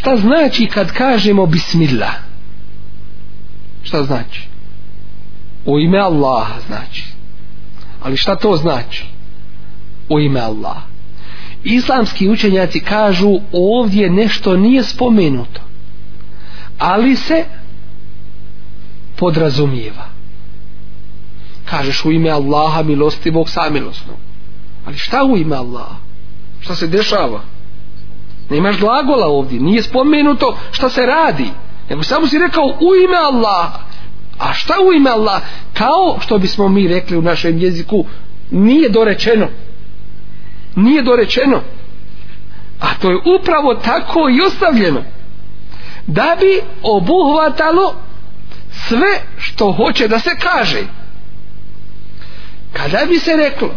šta znači kad kažemo bismillah šta znači u ime Allaha znači ali šta to znači u ime Allaha islamski učenjaci kažu ovdje nešto nije spomenuto ali se podrazumijeva kažeš u ime Allaha milosti Bog samilosno ali šta u ime Allaha šta se dešava Nemaš glagola ovdje, nije spomenuto šta se radi. Nego samo si rekao u ime Allah. A šta u ime Allah? Kao što bismo mi rekli u našem jeziku, nije dorečeno. Nije dorečeno. A to je upravo tako i ostavljeno. Da bi obuhvatalo sve što hoće da se kaže. Kada bi se reklo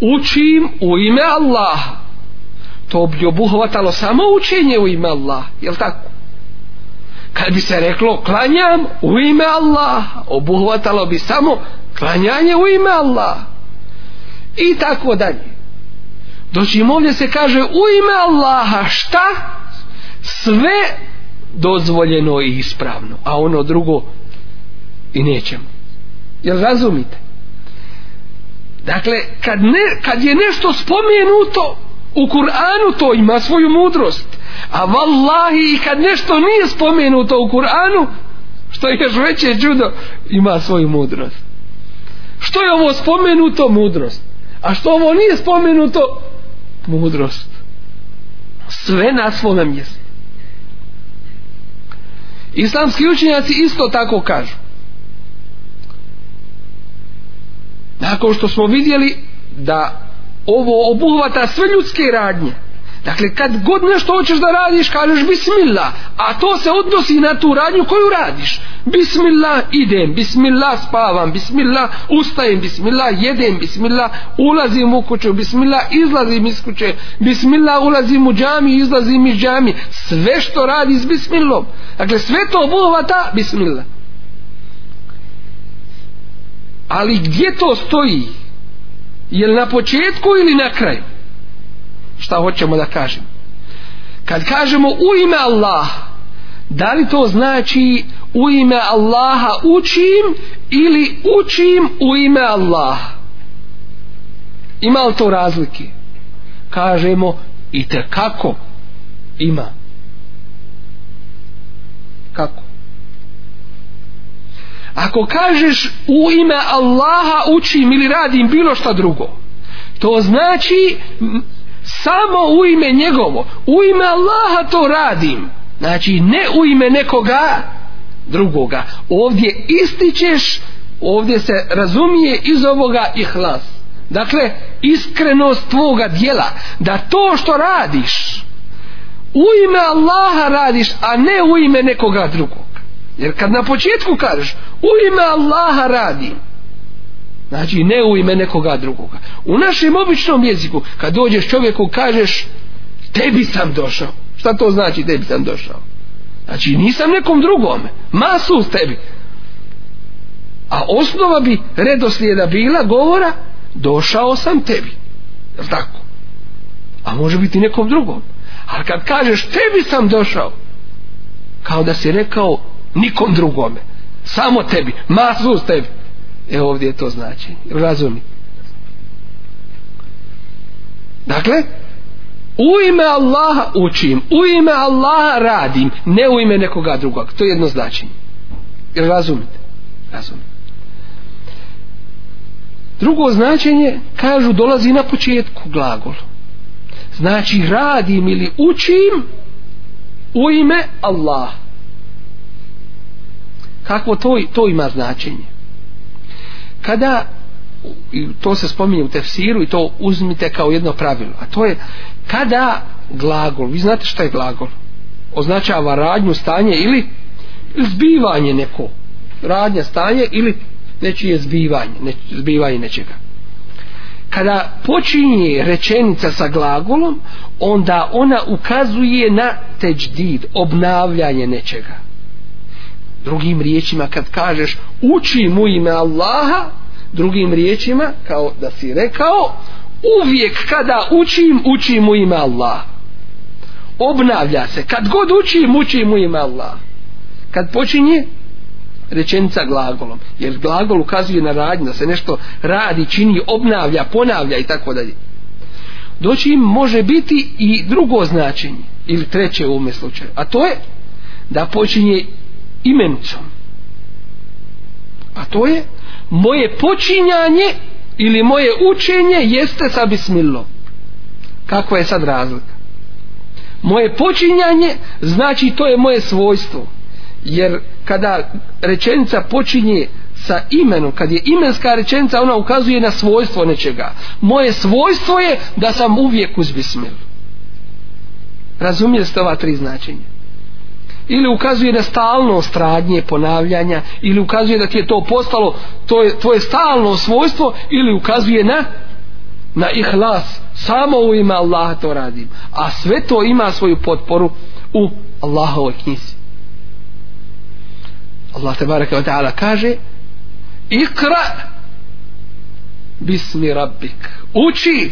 učim u ime Allaha to bi obuhvatalo samo učenje u ime Allah, jel tako? Kad bi se reklo klanjam u ime Allah, obuhvatalo bi samo klanjanje u ime Allah. I tako dalje. Doći im ovdje se kaže u ime Allaha šta? Sve dozvoljeno i ispravno, a ono drugo i nećemo. Jel razumite? Dakle, kad, ne, kad je nešto spomenuto, U Kur'anu to ima svoju mudrost. A vallahi i kad nešto nije spomenuto u Kur'anu, što je još veće čudo, ima svoju mudrost. Što je ovo spomenuto? Mudrost. A što ovo nije spomenuto? Mudrost. Sve na svome mjestu. Islamski učenjaci isto tako kažu. Nakon što smo vidjeli da ovo obuhvata sve ljudske radnje dakle kad god nešto hoćeš da radiš kažeš bismillah a to se odnosi na tu radnju koju radiš bismillah idem bismillah spavam bismillah ustajem bismillah jedem bismillah ulazim u kuću bismillah izlazim iz kuće bismillah ulazim u džami izlazim iz džami sve što radi s bismillom dakle sve to obuhvata bismillah ali gdje to stoji je li na početku ili na kraju šta hoćemo da kažem kad kažemo u ime Allah da li to znači u ime Allaha učim ili učim u ime Allaha ima li to razlike kažemo i te kako ima kako Ako kažeš u ime Allaha učim ili radim bilo šta drugo, to znači samo u ime njegovo. U ime Allaha to radim. Znači ne u ime nekoga drugoga. Ovdje ističeš, ovdje se razumije iz ovoga ihlas. Dakle, iskrenost tvoga dijela. Da to što radiš, u ime Allaha radiš, a ne u ime nekoga drugog. Jer kad na početku kažeš u ime Allaha radi, znači ne u ime nekoga drugoga. U našem običnom jeziku, kad dođeš čovjeku kažeš tebi sam došao. Šta to znači tebi sam došao? Znači nisam nekom drugome, masu s tebi. A osnova bi redoslijeda bila govora došao sam tebi. Jel tako? A može biti nekom drugom. Ali kad kažeš tebi sam došao, kao da si rekao nikom drugome samo tebi, maslu s tebi evo ovdje je to znači, razumi dakle u ime Allaha učim u ime Allaha radim ne u ime nekoga drugog, to je jedno znači razumite razumite Drugo značenje, kažu, dolazi na početku glagol. Znači, radim ili učim u ime Allaha kako to, to ima značenje kada i to se spominje u tefsiru i to uzmite kao jedno pravilo a to je kada glagol vi znate šta je glagol označava radnju stanje ili zbivanje neko radnja stanje ili nečije zbivanje neč, zbivanje nečega kada počinje rečenica sa glagolom onda ona ukazuje na teđdid obnavljanje nečega drugim riječima kad kažeš uči mu ime Allaha drugim riječima kao da si rekao uvijek kada učim učim mu ime Allaha obnavlja se kad god učim učim mu ime Allaha kad počinje rečenica glagolom jer glagol ukazuje na radnju da se nešto radi, čini, obnavlja, ponavlja i tako dalje doći im može biti i drugo značenje ili treće u ovome slučaju a to je da počinje imencom a to je moje počinjanje ili moje učenje jeste sa bismillom kakva je sad razlika moje počinjanje znači to je moje svojstvo jer kada rečenica počinje sa imenom kad je imenska rečenica ona ukazuje na svojstvo nečega moje svojstvo je da sam uvijek uz bismillu razumijeli ste ova tri značenja ili ukazuje na stalnost radnje ponavljanja ili ukazuje da ti je to postalo to je tvoje stalno svojstvo ili ukazuje na na ihlas samo u ime Allaha to radim a sve to ima svoju potporu u Allahovoj knjizi Allah te baraka wa ta'ala kaže ikra bismi rabbik uči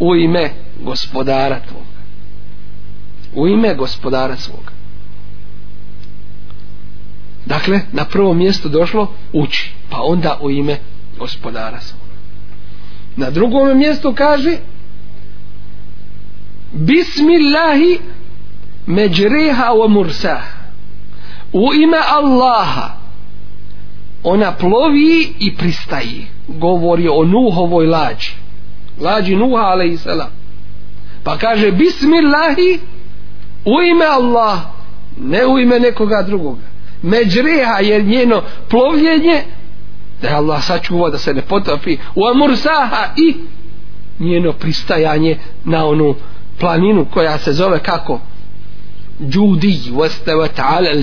u ime gospodara tvoga u ime gospodara svoga Dakle, na prvo mjesto došlo uči, pa onda u ime gospodara Na drugom mjestu kaže Bismillahi međriha wa mursah U ime Allaha ona plovi i pristaji govori o Nuhovoj lađi lađi Nuha a.s. pa kaže Bismillahi u ime Allah ne u ime nekoga drugoga međreha je njeno plovljenje da je Allah sačuva da se ne potopi u amursaha i njeno pristajanje na onu planinu koja se zove kako džudi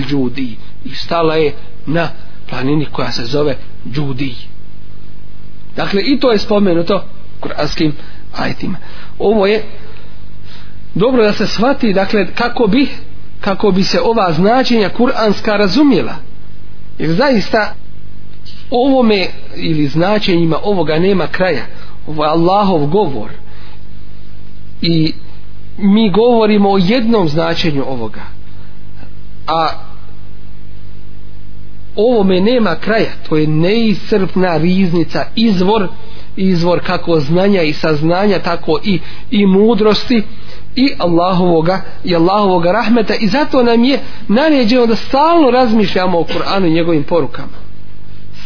džudi i stala je na planini koja se zove džudi dakle i to je spomenuto kuranskim ajtima ovo je dobro da se shvati dakle kako bi kako bi se ova značenja kuranska razumjela jer zaista ovome ili značenjima ovoga nema kraja ovo je Allahov govor i mi govorimo o jednom značenju ovoga a ovome nema kraja to je neiscrpna riznica izvor izvor kako znanja i saznanja tako i, i mudrosti uh, i Allahovoga i Allahovoga rahmeta i zato nam je naređeno da stalno razmišljamo o Kur'anu i njegovim porukama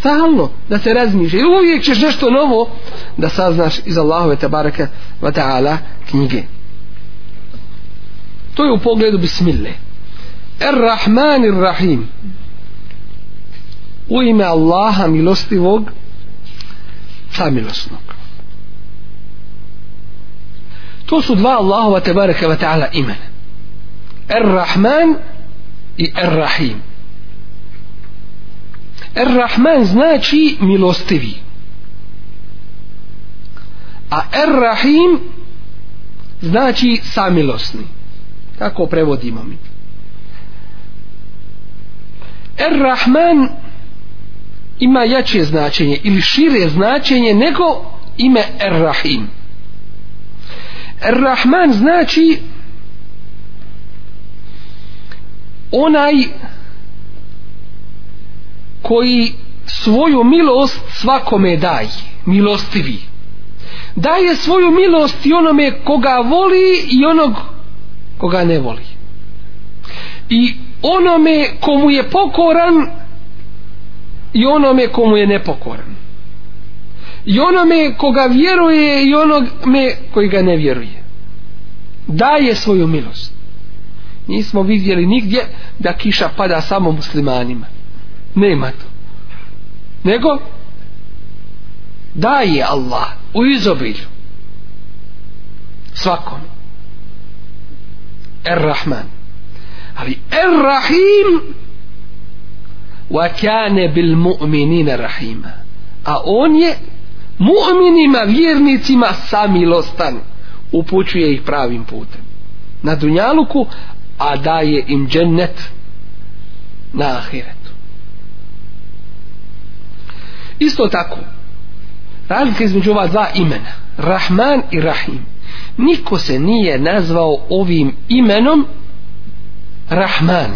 stalno da se razmišlja i uvijek ćeš nešto novo da saznaš iz Allahove tabaraka wa ta'ala knjige to je u pogledu bismille er rahman ir rahim u ime Allaha milostivog samilosnog to su dva Allahova tebareke ve ta'ala imena Ar-Rahman i Ar-Rahim Ar-Rahman znači milostivi a Ar-Rahim znači samilosni tako prevodimo mi Ar-Rahman ima jače značenje ili šire značenje nego ime Ar-Rahim Rahman znači onaj koji svoju milost svakome daje milostivi daje svoju milost i onome koga voli i onog koga ne voli i onome komu je pokoran i onome komu je nepokoran i onome koga vjeruje i onome koji ga ne vjeruje daje svoju milost nismo vidjeli nigdje da kiša pada samo muslimanima nema to nego daje Allah u izobilju svakom er rahman ali er rahim wa kane bil mu'minina rahima a on je mu'minima, vjernicima samilostan upućuje ih pravim putem na dunjaluku a daje im džennet na ahiretu isto tako razlika između ova dva imena Rahman i Rahim niko se nije nazvao ovim imenom Rahman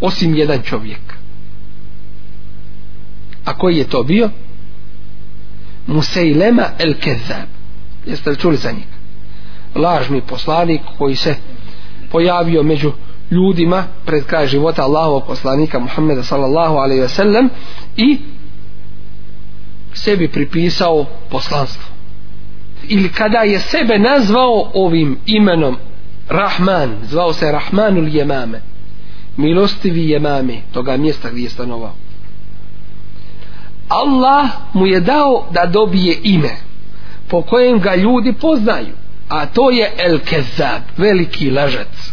osim jedan čovjek a koji je to bio? Musejlema el Kezab jeste li čuli za njega lažni poslanik koji se pojavio među ljudima pred kraj života Allahovog poslanika Muhammeda sallallahu alaihi ve sellem i sebi pripisao poslanstvo ili kada je sebe nazvao ovim imenom Rahman, zvao se Rahmanul Jemame milostivi Jemame toga mjesta gdje je stanovao Allah mu je dao da dobije ime po kojem ga ljudi poznaju a to je El Kezab veliki lažac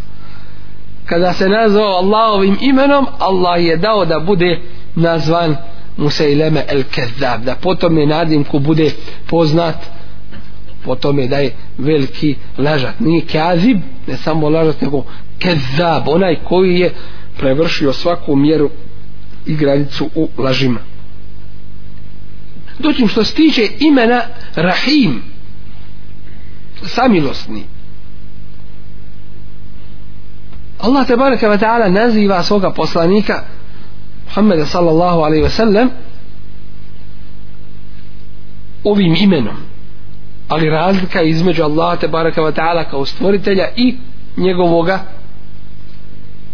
kada se nazvao Allahovim imenom Allah je dao da bude nazvan Museileme El Kezab da potom je nadimku bude poznat po tome da je veliki lažac nije Kezab ne samo lažac nego Kezab onaj koji je prevršio svaku mjeru i granicu u lažima doćim što se tiče imena Rahim samilosni Allah te baraka wa ta'ala naziva svoga poslanika Muhammeda sallallahu alaihi wa sallam ovim imenom ali razlika između Allaha te baraka wa ta'ala kao stvoritelja i njegovoga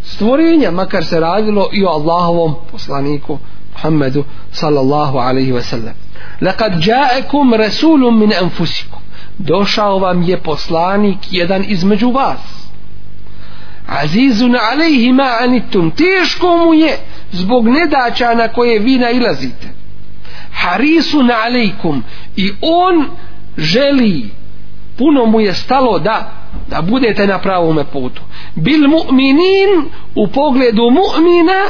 stvorenja makar se radilo i o Allahovom poslaniku Muhammedu sallallahu alaihi wa sallam Lekad džaekum resulum min enfusikum. Došao vam je poslanik jedan između vas. Azizun alejhi ma anittum. Teško mu je zbog nedaća na koje vi nailazite. Harisun alejkum. I on želi puno mu je stalo da da budete na pravom putu bil mu'minin u pogledu mu'mina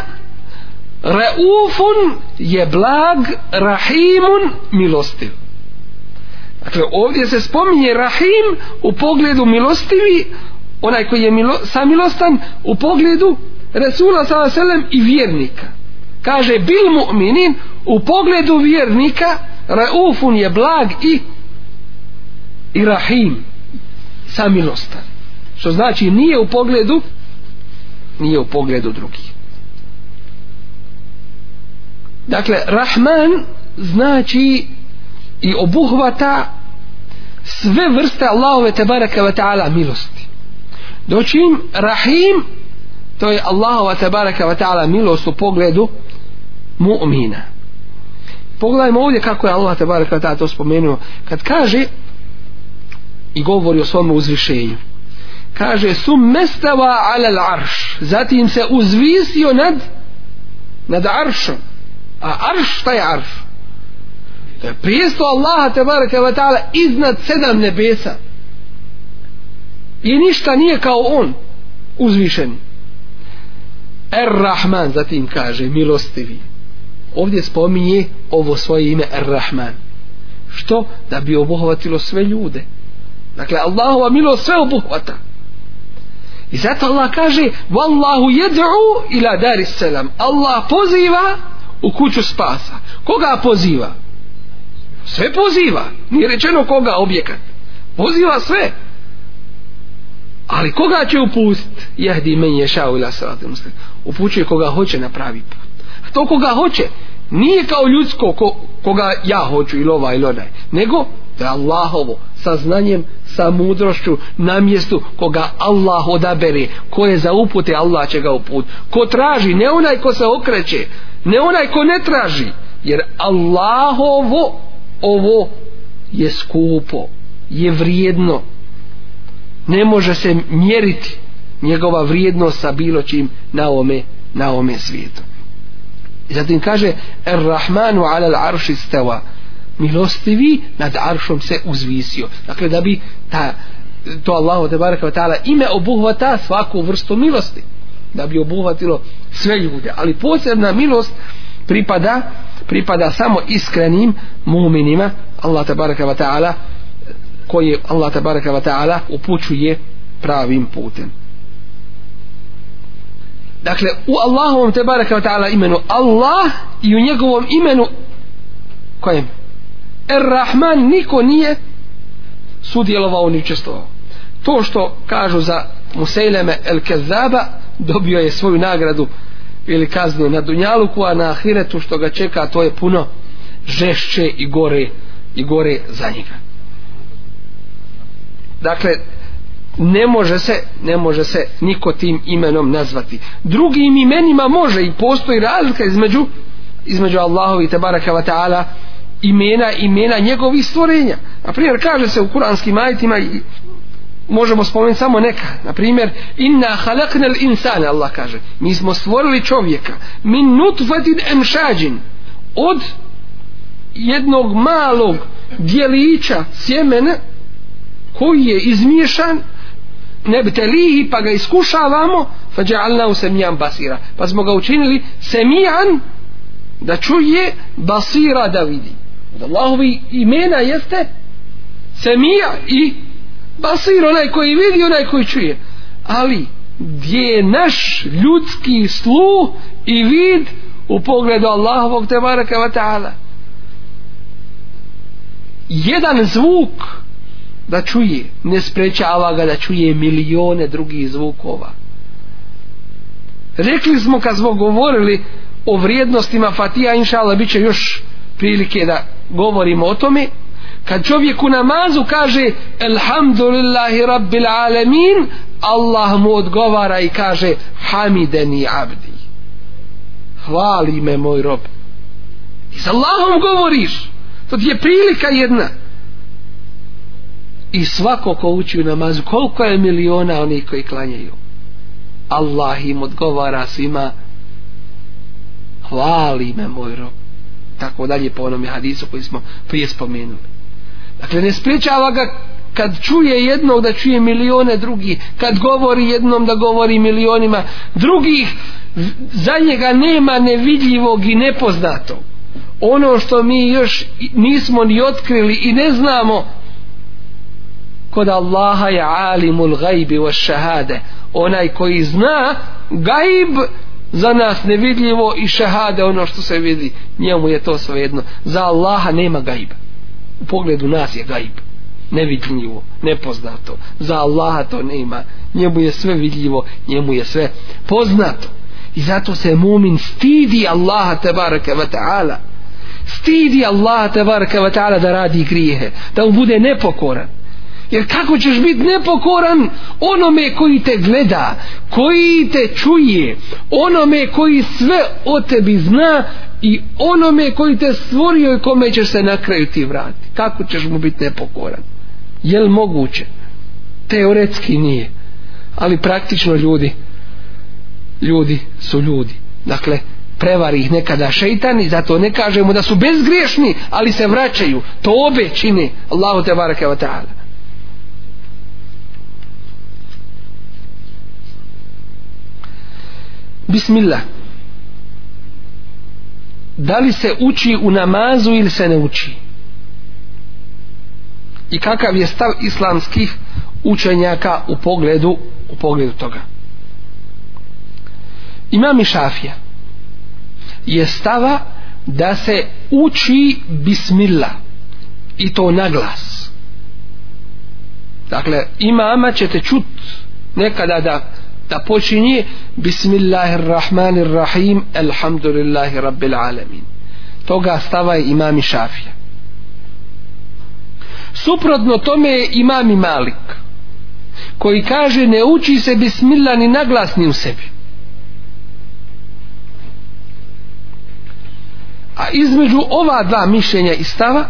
Raufun je blag, Rahimun milostiv. Dakle, ovdje se spominje Rahim u pogledu milostivi, onaj koji je milo, samilostan u pogledu Resula sallallahu i vjernika. Kaže bil mu'minin u pogledu vjernika Raufun je blag i i Rahim samilostan. Što znači nije u pogledu nije u pogledu drugih dakle Rahman znači i obuhvata sve vrste Allahove tebareke ve ta'ala milosti dočim Rahim to je Allahova tebareke ve ta'ala milost u pogledu mu'mina pogledajmo ovdje kako je Allah tebareke ve ta'ala to spomenuo kad kaže i govori o svom uzvišenju kaže sum mestava alal arš zatim se uzvisio nad nad aršom A arš šta je arš? To je prijestvo Allaha te baraka wa ta'ala iznad sedam nebesa. I ništa nije kao on uzvišen. Er Rahman zatim kaže milostivi. Ovdje spominje ovo svoje ime Er Rahman. Što? Da bi obuhvatilo sve ljude. Dakle, Allahova milost sve obuhvata. I zato Allah kaže Wallahu jed'u ila daris selam. Allah poziva u kuću spasa. Koga poziva? Sve poziva. Nije rečeno koga objekat. Poziva sve. Ali koga će upust? Jehdi men ješao ila sratim muslim. Upućuje koga hoće na pravi put. A to koga hoće nije kao ljudsko ko, koga ja hoću ili ovaj ili onaj. Nego da je Allahovo sa znanjem, sa mudrošću na mjestu koga Allah odabere. Ko je za upute, Allah će ga uput. Ko traži, ne onaj ko se okreće ne onaj ko ne traži jer Allahovo ovo je skupo je vrijedno ne može se mjeriti njegova vrijednost sa bilo čim na ome, na ome svijetu I zatim kaže er rahmanu ala l'arši steva milostivi nad aršom se uzvisio dakle da bi ta, to Allah te ime obuhvata svaku vrstu milosti da bi obuhvatilo sve ljude ali posebna milost pripada pripada samo iskrenim muminima Allah tabaraka wa ta'ala koje Allah tabaraka wa ta'ala upućuje pravim putem dakle u Allahovom tabaraka wa ta'ala imenu Allah i u njegovom imenu kojem Er Rahman niko nije sudjelovao ni učestvovao to što kažu za Museileme El Kezaba dobio je svoju nagradu ili kaznu na Dunjaluku, a na Ahiretu što ga čeka, to je puno žešće i gore i gore za njega. Dakle, ne može se, ne može se niko tim imenom nazvati. Drugim imenima može i postoji razlika između između Allahu i Tebaraka wa ta'ala imena imena njegovih stvorenja. A primjer kaže se u kuranskim ajetima možemo spomenuti samo neka na primjer inna khalaqnal insana Allah kaže mi smo stvorili čovjeka min nutfatin amshajin od jednog malog djelića sjemena koji je izmiješan ne bi te lihi pa ga iskušavamo fa dja'alna u semijan basira pa smo ga učinili semijan da čuje basira da vidi od Allahovi imena jeste semija i Basir pa onaj koji vidi, onaj koji čuje. Ali, gdje je naš ljudski sluh i vid u pogledu Allahovog te baraka wa ta'ala? Jedan zvuk da čuje, ne sprečava ga da čuje milijone drugih zvukova. Rekli smo kad smo govorili o vrijednostima Fatija, inša Allah, bit će još prilike da govorimo o tome, kad čovjek u namazu kaže Elhamdulillahi Rabbil Alamin Allah mu odgovara i kaže Hamideni Abdi hvali me moj rob i s Allahom govoriš to ti je prilika jedna i svako ko uči u namazu koliko je miliona onih koji klanjaju Allah im odgovara svima hvali me moj rob tako dalje po onome hadisu koji smo prije spomenuli Dakle, ne spriječava ga kad čuje jednog da čuje milione drugi, kad govori jednom da govori milionima drugih, za njega nema nevidljivog i nepoznatog. Ono što mi još nismo ni otkrili i ne znamo, kod Allaha je alimul gajbi wa šahade, onaj koji zna gajb za nas nevidljivo i šahade ono što se vidi, njemu je to svejedno. Za Allaha nema gajba u pogledu nas je gaib nevidljivo, nepoznato za Allaha to nema njemu je sve vidljivo, njemu je sve poznato i zato se mumin stidi Allaha tebareke ve ta'ala stidi Allaha tebareke ve ta'ala da radi grijehe da mu bude nepokoran jer kako ćeš biti nepokoran onome koji te gleda koji te čuje onome koji sve o tebi zna i onome koji te stvorio i kome ćeš se na kraju ti vrati kako ćeš mu biti nepokoran je li moguće teoretski nije ali praktično ljudi ljudi su ljudi dakle prevari ih nekada šeitan i zato ne kažemo da su bezgriješni ali se vraćaju to obe čini Allahu te barake wa ta'ala Bismillah. Da li se uči u namazu ili se ne uči? I kakav je stav islamskih učenjaka u pogledu u pogledu toga? Imam Šafija je stava da se uči bismillah i to na glas. Dakle, imama ćete čut nekada da da počinje Bismillahirrahmanirrahim Elhamdulillahi Rabbil Alamin toga stava je imami Šafija suprotno tome je imami Malik koji kaže ne uči se Bismillah ni naglasni u sebi a između ova dva mišljenja i stava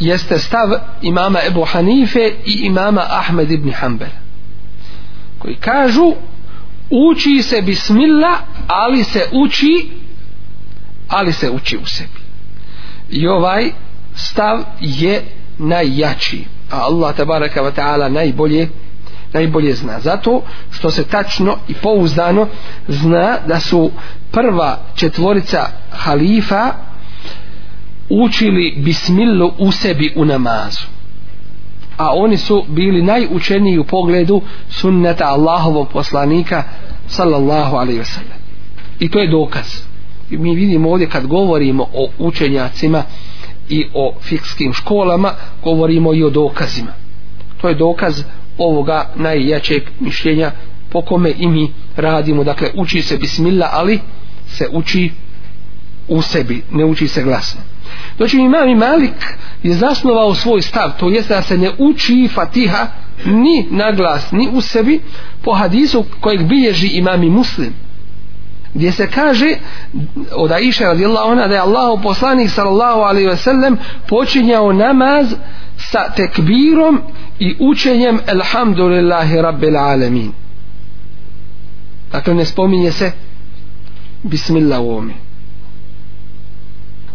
jeste stav imama Ebu Hanife i imama Ahmed ibn Hanbala koji kažu uči se bismillah ali se uči ali se uči u sebi i ovaj stav je najjači a Allah tabaraka wa ta'ala najbolje najbolje zna zato što se tačno i pouzdano zna da su prva četvorica halifa učili bismillu u sebi u namazu a oni su bili najučeniji u pogledu sunneta Allahovog poslanika sallallahu alaihi wasallam i to je dokaz I mi vidimo ovdje kad govorimo o učenjacima i o fikskim školama govorimo i o dokazima to je dokaz ovoga najjačeg mišljenja po kome i mi radimo dakle uči se bismillah ali se uči u sebi ne uči se glasno Znači imam i Malik je zasnovao svoj stav, to jeste da se ne uči Fatiha ni na glas, ni u sebi po hadisu kojeg bilježi imam i Muslim. Gdje se kaže od Aisha radijallahu ona da je Allahu poslanik sallallahu alaihi ve sellem počinjao namaz sa tekbirom i učenjem elhamdulillahi rabbil alemin. Dakle, ne spominje se Bismillah u ovome.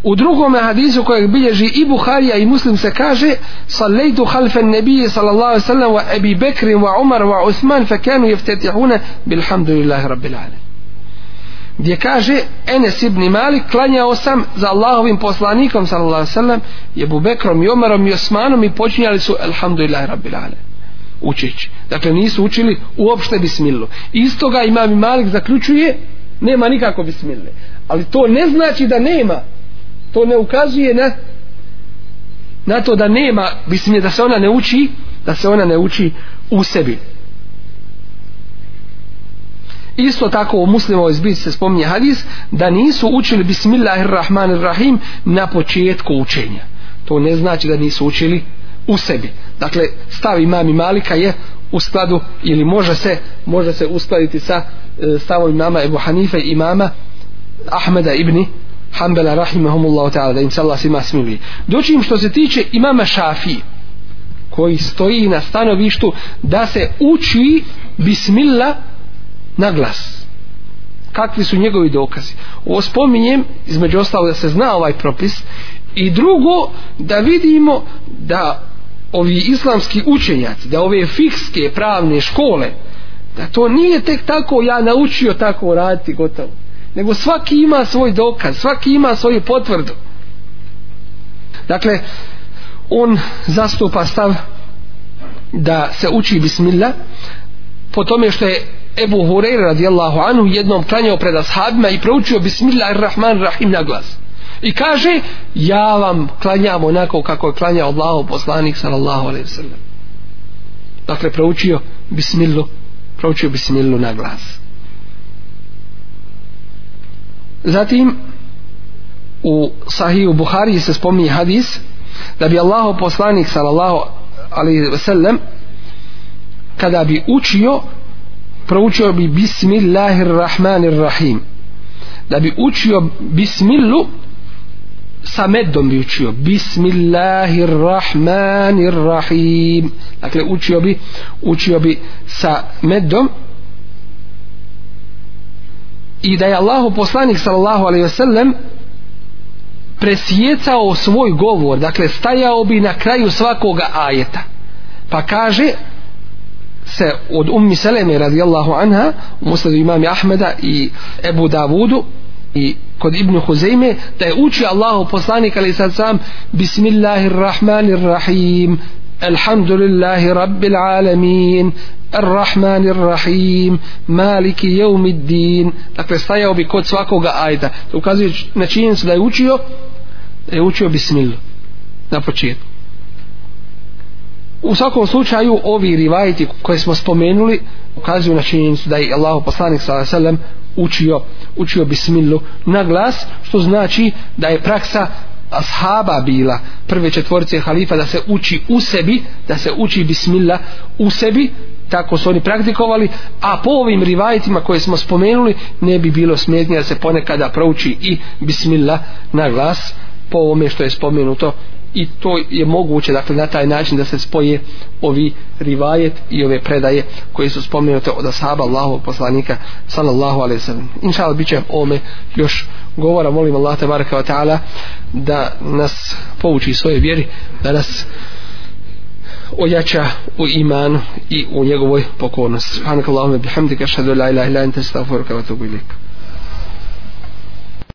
U drugom hadisu kojeg bilježi i Buharija i Muslim se kaže Sallaytu halfen nebije sallallahu sallam wa Ebi Bekrim wa Umar wa Usman fe kenu jeftetihune bilhamdulillahi rabbil alem gdje kaže Enes ibn Malik klanjao sam za Allahovim poslanikom sallallahu sallam Ebu Bekrom i Umarom i Osmanom i počinjali su alhamdulillahi rabbil alem učeći. Dakle, nisu učili uopšte bismillu. Istoga imam i Malik zaključuje, nema nikako bismille. Ali to ne znači da nema to ne ukazuje na na to da nema mislim je da se ona ne uči da se ona ne uči u sebi isto tako u muslimovoj zbici se spominje hadis da nisu učili bismillahirrahmanirrahim na početku učenja to ne znači da nisu učili u sebi dakle stav imami malika je u skladu ili može se može se uskladiti sa e, stavom imama Ebu Hanife imama Ahmeda ibni Hanbala rahimahumullahu ta'ala da im se Allah svima smili dođim što se tiče imama Šafi koji stoji na stanovištu da se uči bismillah na glas kakvi su njegovi dokazi ovo spominjem između ostalo da se zna ovaj propis i drugo da vidimo da ovi islamski učenjaci da ove fikske pravne škole da to nije tek tako ja naučio tako raditi gotovo nego svaki ima svoj dokaz, svaki ima svoju potvrdu. Dakle, on zastupa stav da se uči bismillah po tome što je Ebu Hureyre radijallahu anhu jednom klanjao pred ashabima i proučio bismillah ar-Rahman rahim na glas. I kaže, ja vam klanjam onako kako je klanjao Allaho poslanik sallallahu alaihi sallam. Dakle, proučio bismillu, proučio bismillu na glas. Zatim u Sahihu Buhari se spominje hadis da bi Allahu poslanik sallallahu alejhi ve sellem kada bi učio proučio bi bismillahirrahmanirrahim da bi učio bismillu sa meddom bi učio bismillahirrahmanirrahim dakle učio bi učio bi sa meddom i da je Allahu poslanik sallallahu alejhi ve sellem presjecao svoj govor, dakle stajao bi na kraju svakoga ajeta. Pa kaže se od Ummi Seleme radijallahu anha, u musledu imami Ahmeda i Ebu Davudu i kod Ibnu Huzeyme, da je učio Allahu poslanik ali sad sam Bismillahirrahmanirrahim الحمد لله رب العالمين الرحمن الرحيم مالك يوم الدين dakle stajao bi kod svakoga ajda to ukazuje na činjenicu da je učio da je učio bismillu na početku u svakom slučaju ovi rivajti koje smo spomenuli ukazuju na činjenicu da je Allah poslanik sallallahu učio učio bismillu na glas što znači da je praksa ashaba bila prve četvorice halifa da se uči u sebi da se uči bismillah u sebi tako su oni praktikovali a po ovim rivajitima koje smo spomenuli ne bi bilo smetnije da se ponekada prouči i bismillah na glas po ovome što je spomenuto i to je moguće dakle na taj način da se spoje ovi rivajet i ove predaje koje su spomenute od ashaba Allahovog poslanika sallallahu alejhi ve sellem inshallah biće ome još govora molim Allah te bareka taala da nas pouči svoje vjeri da nas ojača u imanu i u njegovoj pokornosti subhanakallahumma bihamdika ashhadu an la ilaha illa anta astaghfiruka wa atubu ilaik